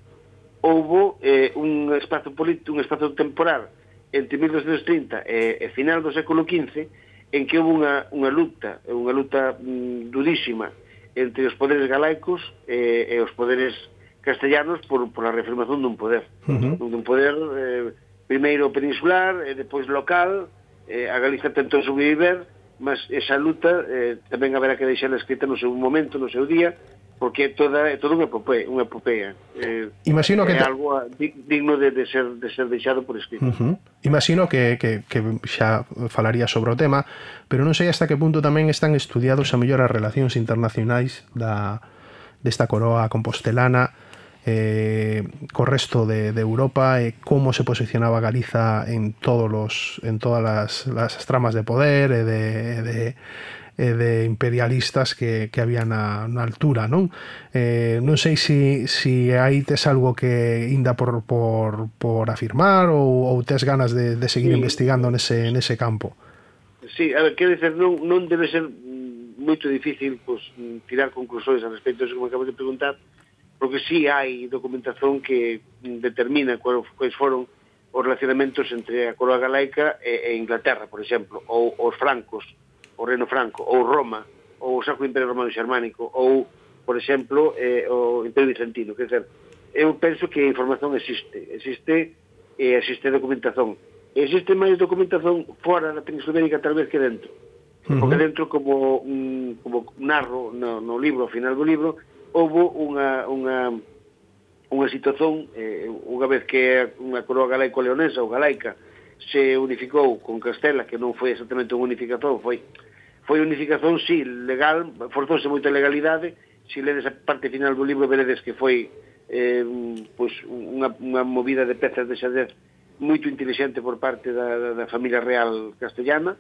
houbo eh, un espazo político, un espazo temporal entre 1230 e, e final do século XV en que houve unha, unha luta, unha luta mm, durísima entre os poderes galaicos e, e os poderes castellanos por, por a reafirmación dun poder. Uh -huh. Dun poder eh, primeiro peninsular e depois local, eh, a Galiza tentou sobreviver, mas esa luta eh, tamén haberá que deixar escrita no seu momento, no seu día, porque toda é todo unha epopeia, unha epopeia. Eh. eh, Imagino que eh, é algo digno de, de ser de ser deixado por escrito. Uh -huh. Imagino que, que, que xa falaría sobre o tema, pero non sei hasta que punto tamén están estudiados a mellor as relacións internacionais da desta coroa compostelana eh, co resto de, de Europa e eh, como se posicionaba Galiza en todos los en todas las, las tramas de poder e eh, de, de eh, de imperialistas que, que había na, na altura, non? Eh, non sei se si, si aí tes algo que inda por, por, por afirmar ou, ou tes ganas de, de seguir sí. investigando nese, nese campo. Sí, a ver, quero dizer, non, non debe ser moito difícil pues, tirar conclusões a respecto, eso que me acabas de preguntar, porque sí hai documentación que determina quais foron os relacionamentos entre a coroa galaica e, e Inglaterra, por exemplo, ou os francos, o Reino Franco, ou Roma, ou o Sacro Imperio Romano Xermánico, ou, por exemplo, eh, o Imperio Bizantino. Quer dizer, eu penso que a información existe, existe e eh, existe documentación. Existe máis documentación fora da Península Ibérica tal vez que dentro. Uh -huh. Porque dentro, como, un, como narro no, no libro, ao final do libro, houve unha, unha, unha situación, eh, unha vez que unha coroa galaico-leonesa ou galaica se unificou con Castela, que non foi exactamente unha unificación, foi foi unificación, sí, legal, forzouse moita legalidade, se ledes a parte final do libro veredes que foi eh, pois, unha, unha movida de pezas de xadrez moito inteligente por parte da, da familia real castellana,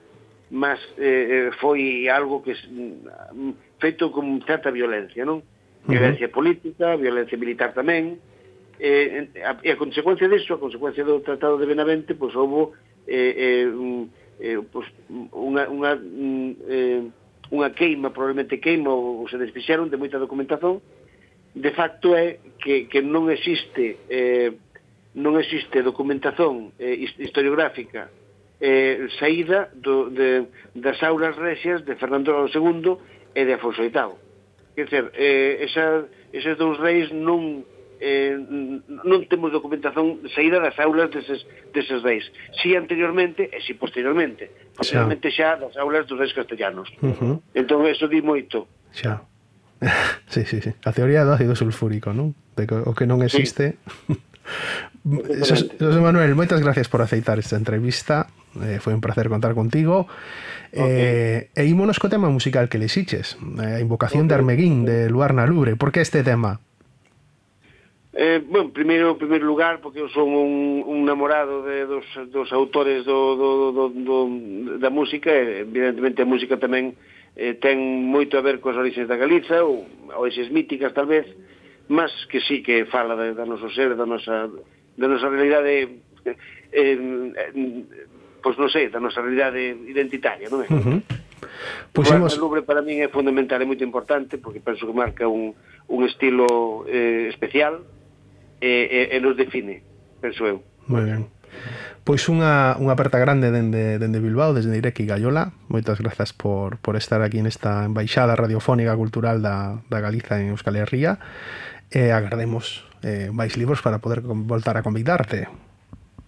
mas eh, eh foi algo que mm, feito con certa violencia, non? Violencia uh -huh. política, violencia militar tamén, eh, e a, a consecuencia disso, a consecuencia do Tratado de Benavente, pois houve eh, eh, un, eh, pues, unha, unha, mm, eh, unha queima, probablemente queima ou, ou se desfixeron de moita documentación, de facto é que, que non existe eh, non existe documentación eh, historiográfica eh, saída do, de, das aulas rexias de Fernando II e de Afonso VIII. Quer dizer, eh, esa, eses dous reis non eh, non temos documentación saída das aulas deses, deses reis. Si anteriormente e si posteriormente. Posteriormente xa das aulas dos reis castellanos. Uh -huh. Entón, eso di moito. Xa. sí, sí, sí. A teoría do ácido sulfúrico, non? De que, o que non existe... Sí. José Manuel, moitas gracias por aceitar esta entrevista eh, foi un placer contar contigo okay. eh, e ímonos co tema musical que lexiches eh, a invocación okay. de Armeguín de Luar na Lubre por que este tema? Eh, bueno, primeiro, en primeiro lugar, porque eu son un, un namorado de, dos, dos autores do, do, do, do, da música, e, evidentemente a música tamén eh, ten moito a ver coas orixes da Galiza, ou orixes míticas talvez, mas que sí que fala da, da noso ser, da nosa, da nosa realidade, eh, eh, pois non sei, da nosa realidade identitaria, non é? Uh -huh. Pois pues hemos... Lubre para min é fundamental, é moito importante, porque penso que marca un, un estilo eh, especial, e, e, e nos define, penso eu. Moi ben. Pois unha, unha aperta grande dende, dende Bilbao, desde Ireki Gallola. Moitas grazas por, por estar aquí nesta embaixada radiofónica cultural da, da Galiza en Euskal Herria. E agardemos eh, máis libros para poder voltar a convidarte.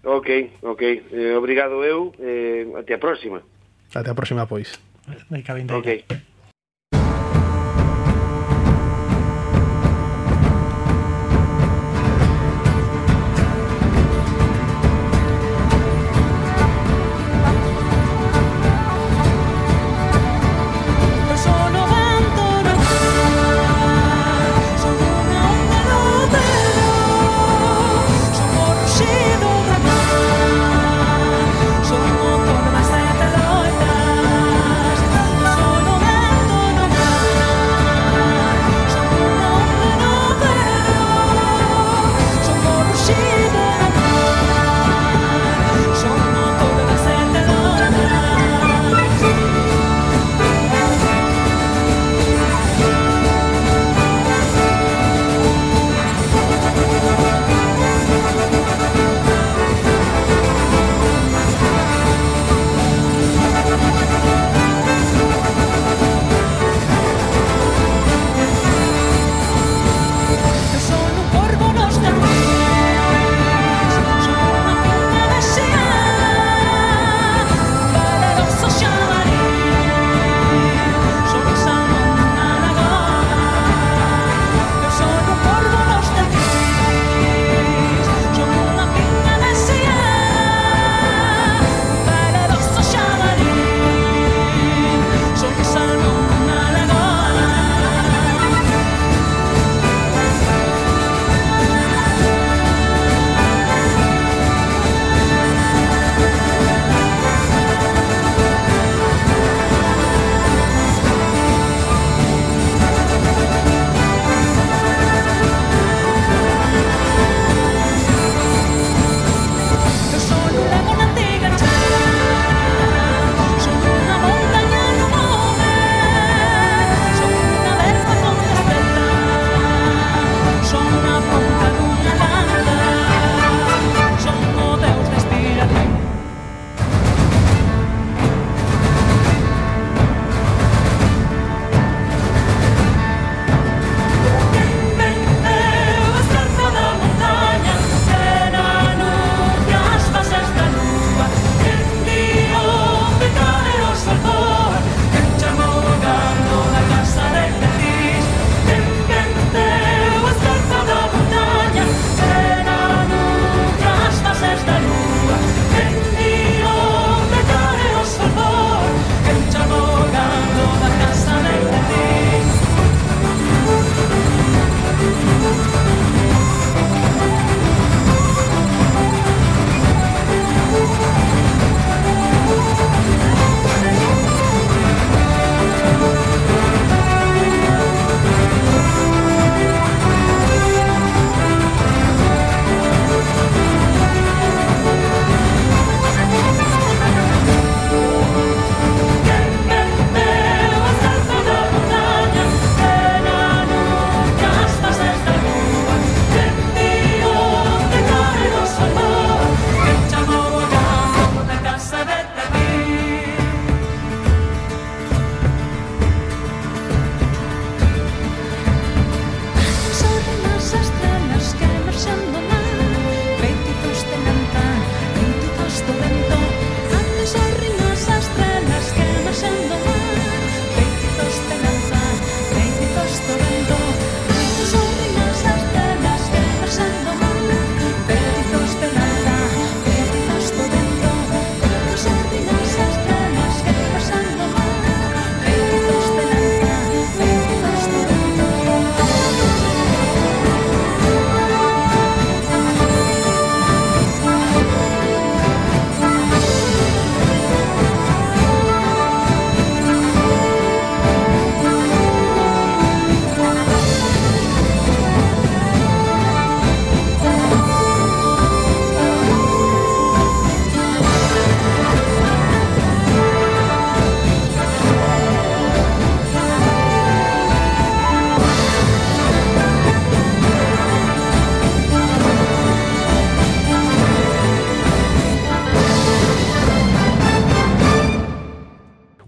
Ok, ok. Eh, obrigado eu. Eh, até a próxima. Até a próxima, pois. Ok. okay.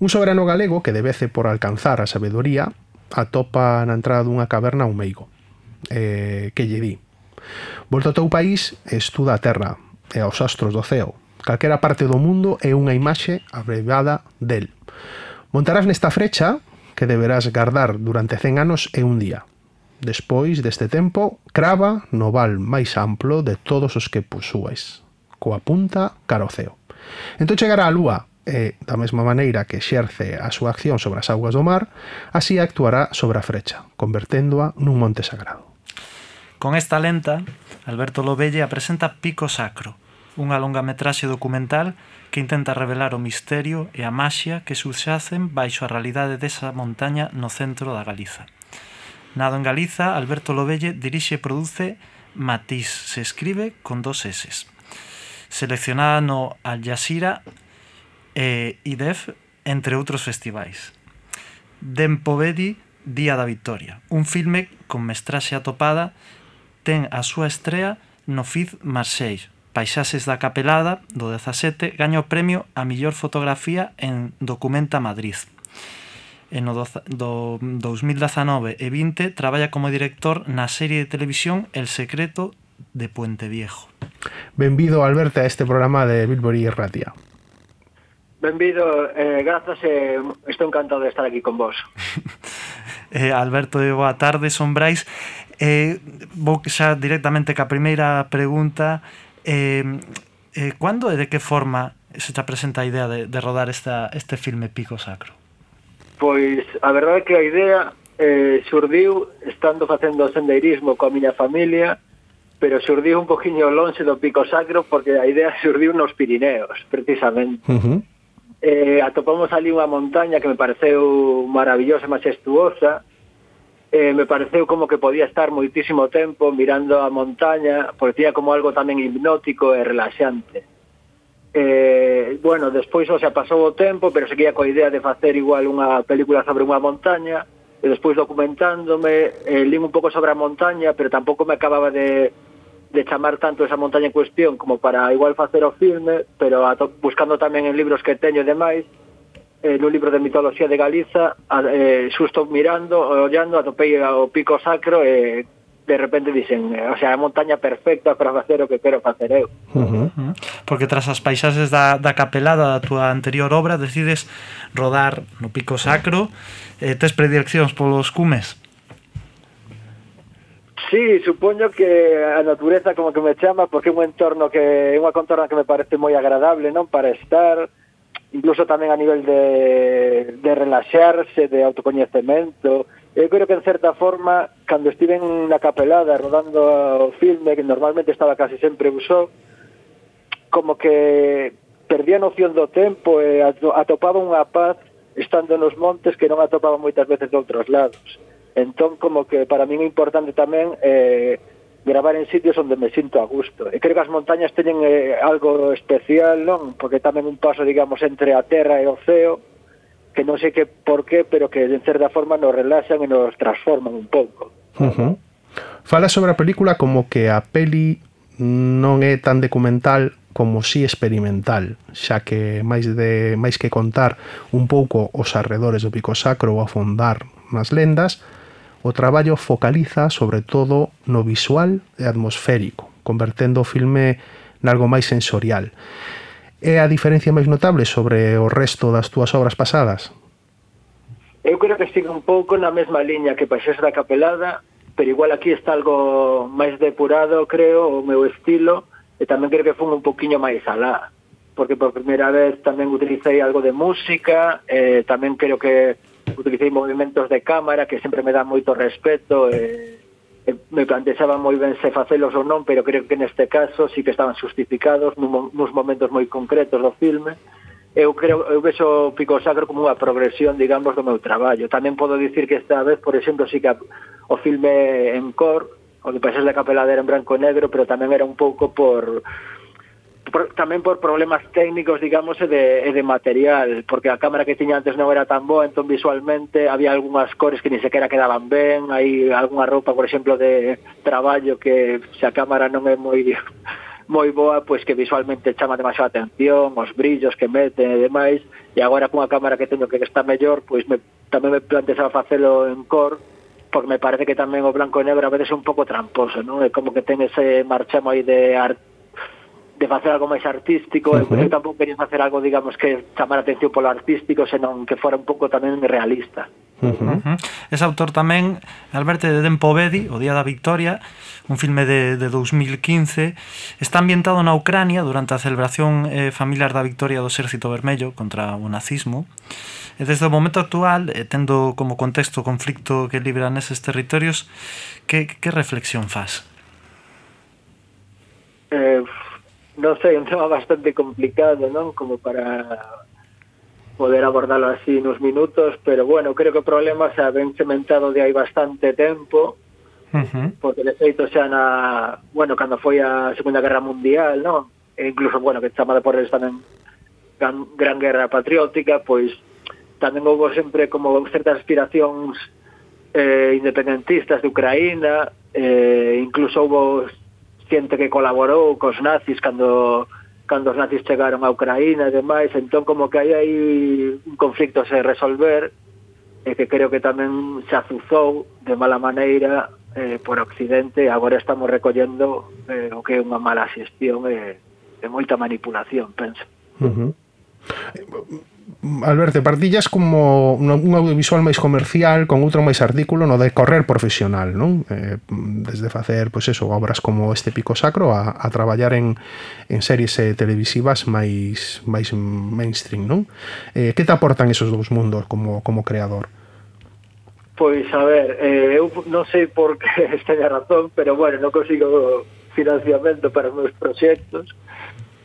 Un soberano galego que debece por alcanzar a sabedoría atopa na entrada dunha caverna un meigo eh, que lle di Volta ao teu país estuda a terra e aos astros do ceo calquera parte do mundo é unha imaxe abrevada del Montarás nesta frecha que deberás guardar durante 100 anos e un día. Despois deste tempo, crava no val máis amplo de todos os que posúes coa punta caroceo. Entón chegará a lúa, e, da mesma maneira que xerce a súa acción sobre as augas do mar, así actuará sobre a frecha, converténdoa nun monte sagrado. Con esta lenta, Alberto Lobelle apresenta Pico Sacro, unha longametraxe documental que intenta revelar o misterio e a maxia que subxacen baixo a realidade desa montaña no centro da Galiza. Nado en Galiza, Alberto Lobelle dirixe e produce Matiz, se escribe con dos S. Seleccionada no Al Jazeera e IDEF, entre outros festivais. Dempovedi, Día da Victoria, un filme con mestraxe atopada, ten a súa estrea no FID Marseille. Paisaxes da Capelada, do 17, gaña o premio a millor fotografía en Documenta Madrid. En o do, do 2019 e 20 traballa como director na serie de televisión El Secreto de Puente Viejo. Benvido, Alberto, a este programa de Bilbori e Ratia. Benvido, eh, grazas, eh, estou encantado de estar aquí con vos. eh, Alberto, eh, boa tarde, son Brais. Eh, vou xa directamente ca primeira pregunta. Eh, eh, cando e de que forma se te presenta a idea de, de rodar esta, este filme Pico Sacro? Pois a verdade é que a idea eh, surdiu estando facendo sendeirismo coa miña familia pero surdiu un poquinho longe do Pico Sacro porque a idea surdiu nos Pirineos, precisamente. Uh -huh eh, atopamos ali unha montaña que me pareceu maravillosa majestuosa, eh, me pareceu como que podía estar moitísimo tempo mirando a montaña, porque tiña como algo tamén hipnótico e relaxante. Eh, bueno, despois xa pasou o tempo, pero seguía coa idea de facer igual unha película sobre unha montaña, e despois documentándome, eh, lín un pouco sobre a montaña, pero tampouco me acababa de de chamar tanto esa montaña en cuestión como para igual facer o filme, pero a buscando tamén en libros que teño e demais, eh, no libro de mitoloxía de Galiza, a, eh, susto mirando, ollando, atopei o pico sacro e eh, de repente dicen, eh, o sea, a montaña perfecta para facer o que quero facer eu. Uh -huh. Porque tras as paisaxes da, da capelada da túa anterior obra decides rodar no pico sacro, eh, tes predileccións polos cumes? Sí, supoño que a natureza como que me chama porque é un entorno que é unha contorna que me parece moi agradable, non, para estar incluso tamén a nivel de, de relaxarse, de autocoñecemento. Eu creo que en certa forma, cando estive na capelada rodando o filme, que normalmente estaba casi sempre usó, como que perdía noción do tempo e atopaba unha paz estando nos montes que non atopaba moitas veces de outros lados Entón, como que para min é importante tamén eh, gravar en sitios onde me sinto a gusto. E creo que as montañas teñen eh, algo especial, non? Porque tamén un paso, digamos, entre a terra e o ceo, que non sei que por qué, pero que en certa forma nos relaxan e nos transforman un pouco. Uh -huh. Fala sobre a película como que a peli non é tan documental como si experimental, xa que máis de máis que contar un pouco os arredores do Pico Sacro ou afondar nas lendas, O traballo focaliza sobre todo no visual e atmosférico, convertendo o filme nalgo máis sensorial. É a diferencia máis notable sobre o resto das túas obras pasadas? Eu creo que sigue un pouco na mesma liña que Paixés da Capelada, pero igual aquí está algo máis depurado, creo, o meu estilo, e tamén creo que fun un poquinho máis alá, porque por primeira vez tamén utilicei algo de música, eh, tamén creo que utilicei movimentos de cámara que sempre me dá moito respeto e, e me plantexaba moi ben se facelos ou non, pero creo que neste caso sí que estaban justificados nun, nos momentos moi concretos do filme. Eu creo eu vexo Pico Sacro como unha progresión, digamos, do meu traballo. Tamén podo dicir que esta vez, por exemplo, sí que o filme en cor, o de Pases da Capeladera en branco e negro, pero tamén era un pouco por por, tamén por problemas técnicos, digamos, e de, e de material, porque a cámara que tiña antes non era tan boa, entón visualmente había algunhas cores que ni sequera quedaban ben, hai algunha roupa, por exemplo, de traballo que se a cámara non é moi moi boa, pois que visualmente chama demasiada atención, os brillos que mete e demais, e agora cunha cámara que teño que está mellor, pois me, tamén me plantexaba facelo en cor, porque me parece que tamén o blanco e negro a veces é un pouco tramposo, non? É como que ten ese marchamo aí de arte de facer algo máis artístico, uh -huh. Pois, eu tampouco quería facer algo, digamos, que chamar atención polo artístico, senón que fora un pouco tamén realista. Uh -huh. Uh -huh. Es autor tamén Alberto de Dempovedi, O día da Victoria, un filme de, de 2015. Está ambientado na Ucrania durante a celebración eh, familiar da victoria do Exército Vermello contra o nazismo. E desde o momento actual, eh, tendo como contexto o conflicto que libra neses territorios, que, que reflexión faz? Eh, non sei, un tema bastante complicado, non? Como para poder abordalo así nos minutos, pero bueno, creo que o problema xa ben cementado de hai bastante tempo, uh -huh. porque de feito xa na, bueno, cando foi a Segunda Guerra Mundial, non? E incluso, bueno, que chamada por eles tamén gran, gran Guerra Patriótica, pois tamén houve sempre como certas aspiracións eh, independentistas de Ucraína, eh, incluso houve xente que colaborou cos nazis cando cando os nazis chegaron a Ucraína e demais, entón como que hai aí un conflicto se resolver e que creo que tamén se azuzou de mala maneira eh, por Occidente e agora estamos recollendo eh, o que é unha mala xestión e, eh, e moita manipulación, penso. Uh -huh. Alberto, partillas como un audiovisual máis comercial con outro máis artículo no de correr profesional, non? Eh, desde facer, pois eso, obras como este Pico Sacro a, a traballar en, en series eh, televisivas máis máis mainstream, non? Eh, que te aportan esos dous mundos como, como creador? Pois, a ver, eh, eu non sei por que esteña razón, pero bueno, non consigo financiamento para os meus proxectos,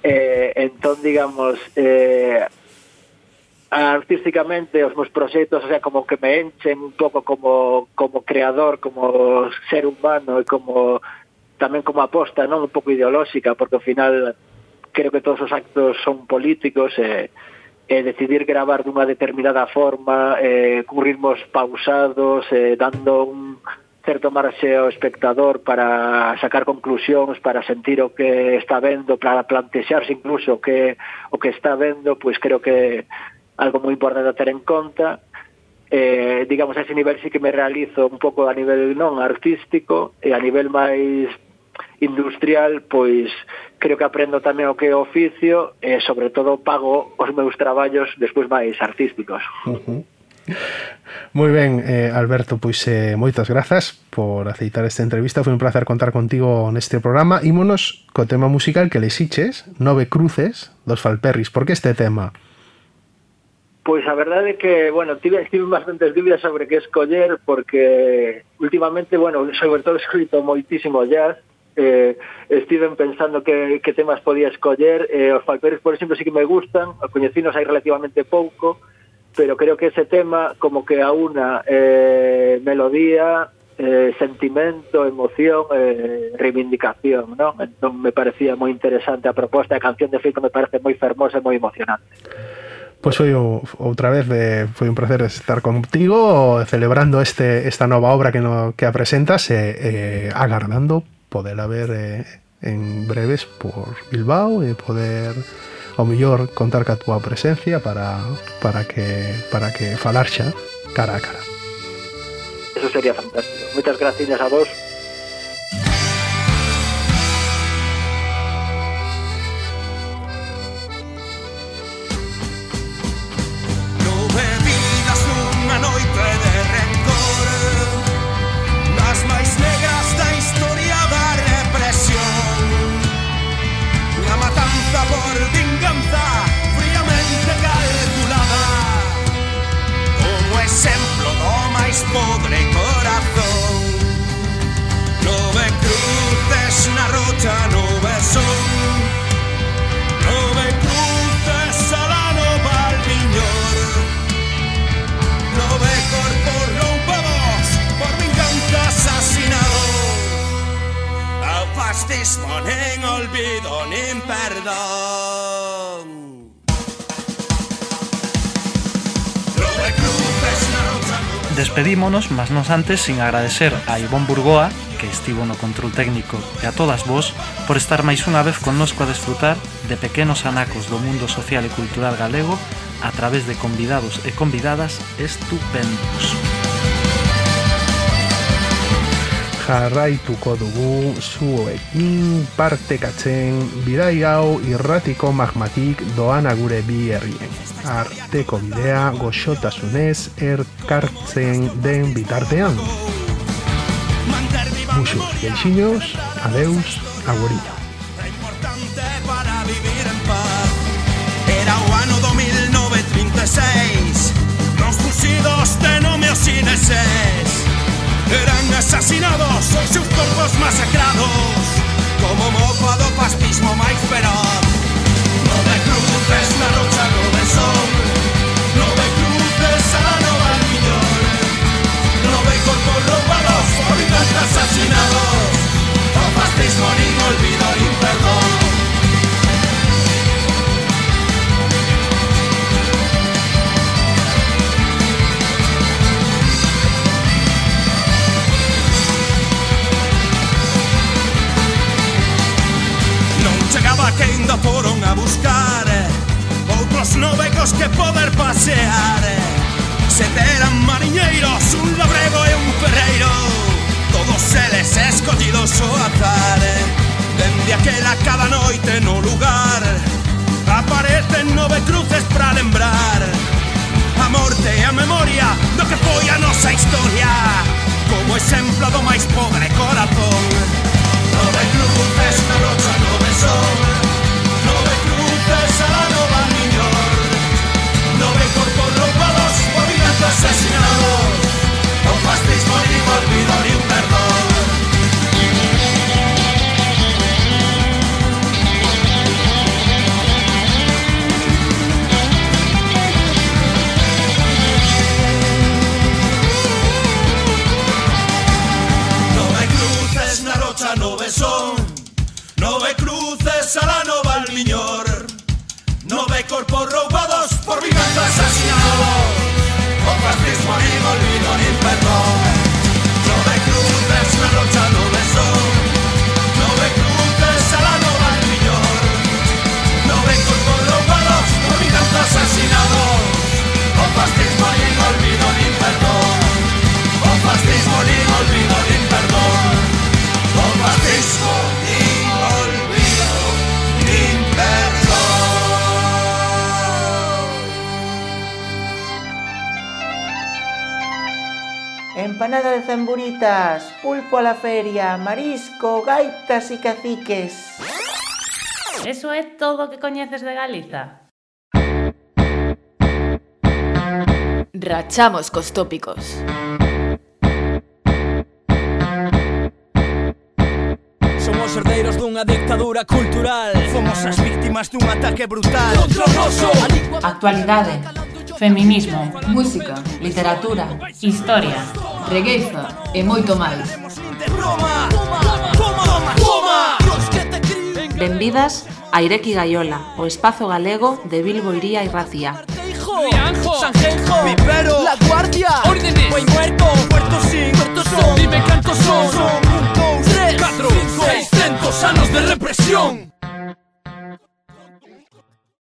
eh, entón, digamos, eh, artísticamente os meus proxectos, o sea, como que me enchen un pouco como como creador, como ser humano e como tamén como aposta, non? Un pouco ideolóxica, porque ao final creo que todos os actos son políticos e eh, eh, decidir gravar dunha determinada forma, eh, con ritmos pausados, eh, dando un certo marxe ao espectador para sacar conclusións, para sentir o que está vendo, para plantexarse incluso o que o que está vendo, pois creo que algo moi importante a ter en conta. Eh, digamos, a ese nivel sí que me realizo un pouco a nivel non artístico e a nivel máis industrial, pois creo que aprendo tamén o que é oficio e sobre todo pago os meus traballos despois máis artísticos. Uh -huh. Moi ben, eh, Alberto, pois eh, moitas grazas por aceitar esta entrevista Foi un placer contar contigo neste programa Ímonos co tema musical que lexiches Nove cruces dos Falperris Por que este tema? Pois a verdade é que, bueno, tive, tive bastantes dúbidas sobre que escoller porque últimamente, bueno, sobre todo escrito moitísimo jazz eh, estiven pensando que, que temas podía escoller eh, os falperes, por exemplo, sí que me gustan os coñecinos hai relativamente pouco pero creo que ese tema como que a una eh, melodía eh, sentimento, emoción, eh, reivindicación, ¿no? Entón me parecía moi interesante a proposta, a canción de feito me parece moi fermosa e moi emocionante. Pois foi o, outra vez de, foi un placer estar contigo celebrando este esta nova obra que no que apresentas e eh, eh, agardando poderla ver eh, en breves por Bilbao e poder ao mellor contar ca túa presencia para para que para que falar xa cara a cara. Eso sería fantástico. Moitas gracias a vos Despedímonos, mas non antes sin agradecer a Ivón Burgoa, que estivo no control técnico, e a todas vos por estar máis unha vez connosco a desfrutar de pequenos anacos do mundo social e cultural galego a través de convidados e convidadas estupendos. Jarraituko dugu zuekin partekatzen bidai hau irratiko magmatik doana gure bi herrien. Arteko bidea goxotasunez erkartzen den bitartean. Muxus, geixiños, adeus, agurillo. Era o ano do 1936 Nos fusidos de os ineses eran asesinados, hoy sus cuerpos masacrados, como homófobo fascismo Mike Perón. No me cruces la lucha con el sol, no me cruces a la nova millón, no me cuerpos robados, hoy asesinados, o fascismo ni olvido que ainda foron a buscar Outros novecos que poder pasear. Se teran mariñeiros, un labrego e un ferreiro Todos eles escollidos o azar. Dende aquela cada noite no lugar Aparecen nove cruces para lembrar. A morte e a memoria do que foi a nosa historia Como ese feria, marisco, gaitas e caciques. Eso é todo o que coñeces de Galiza? Rachamos cos tópicos. Somos herdeiros dunha dictadura cultural Fomos as víctimas dun ataque brutal Actualidade Feminismo, música, literatura, historia, regueiza e moito máis. Benvidas a Ireki Gaiola, o espazo galego de Bilbo Iría e Racía. Rianjo, Sanjenjo, Vivero, La Guardia, Órdenes, Buen Muerto, Puerto Sin, Puerto Son, Dime cantos son, son, un, dos, tres, cuatro, seiscientos anos de represión.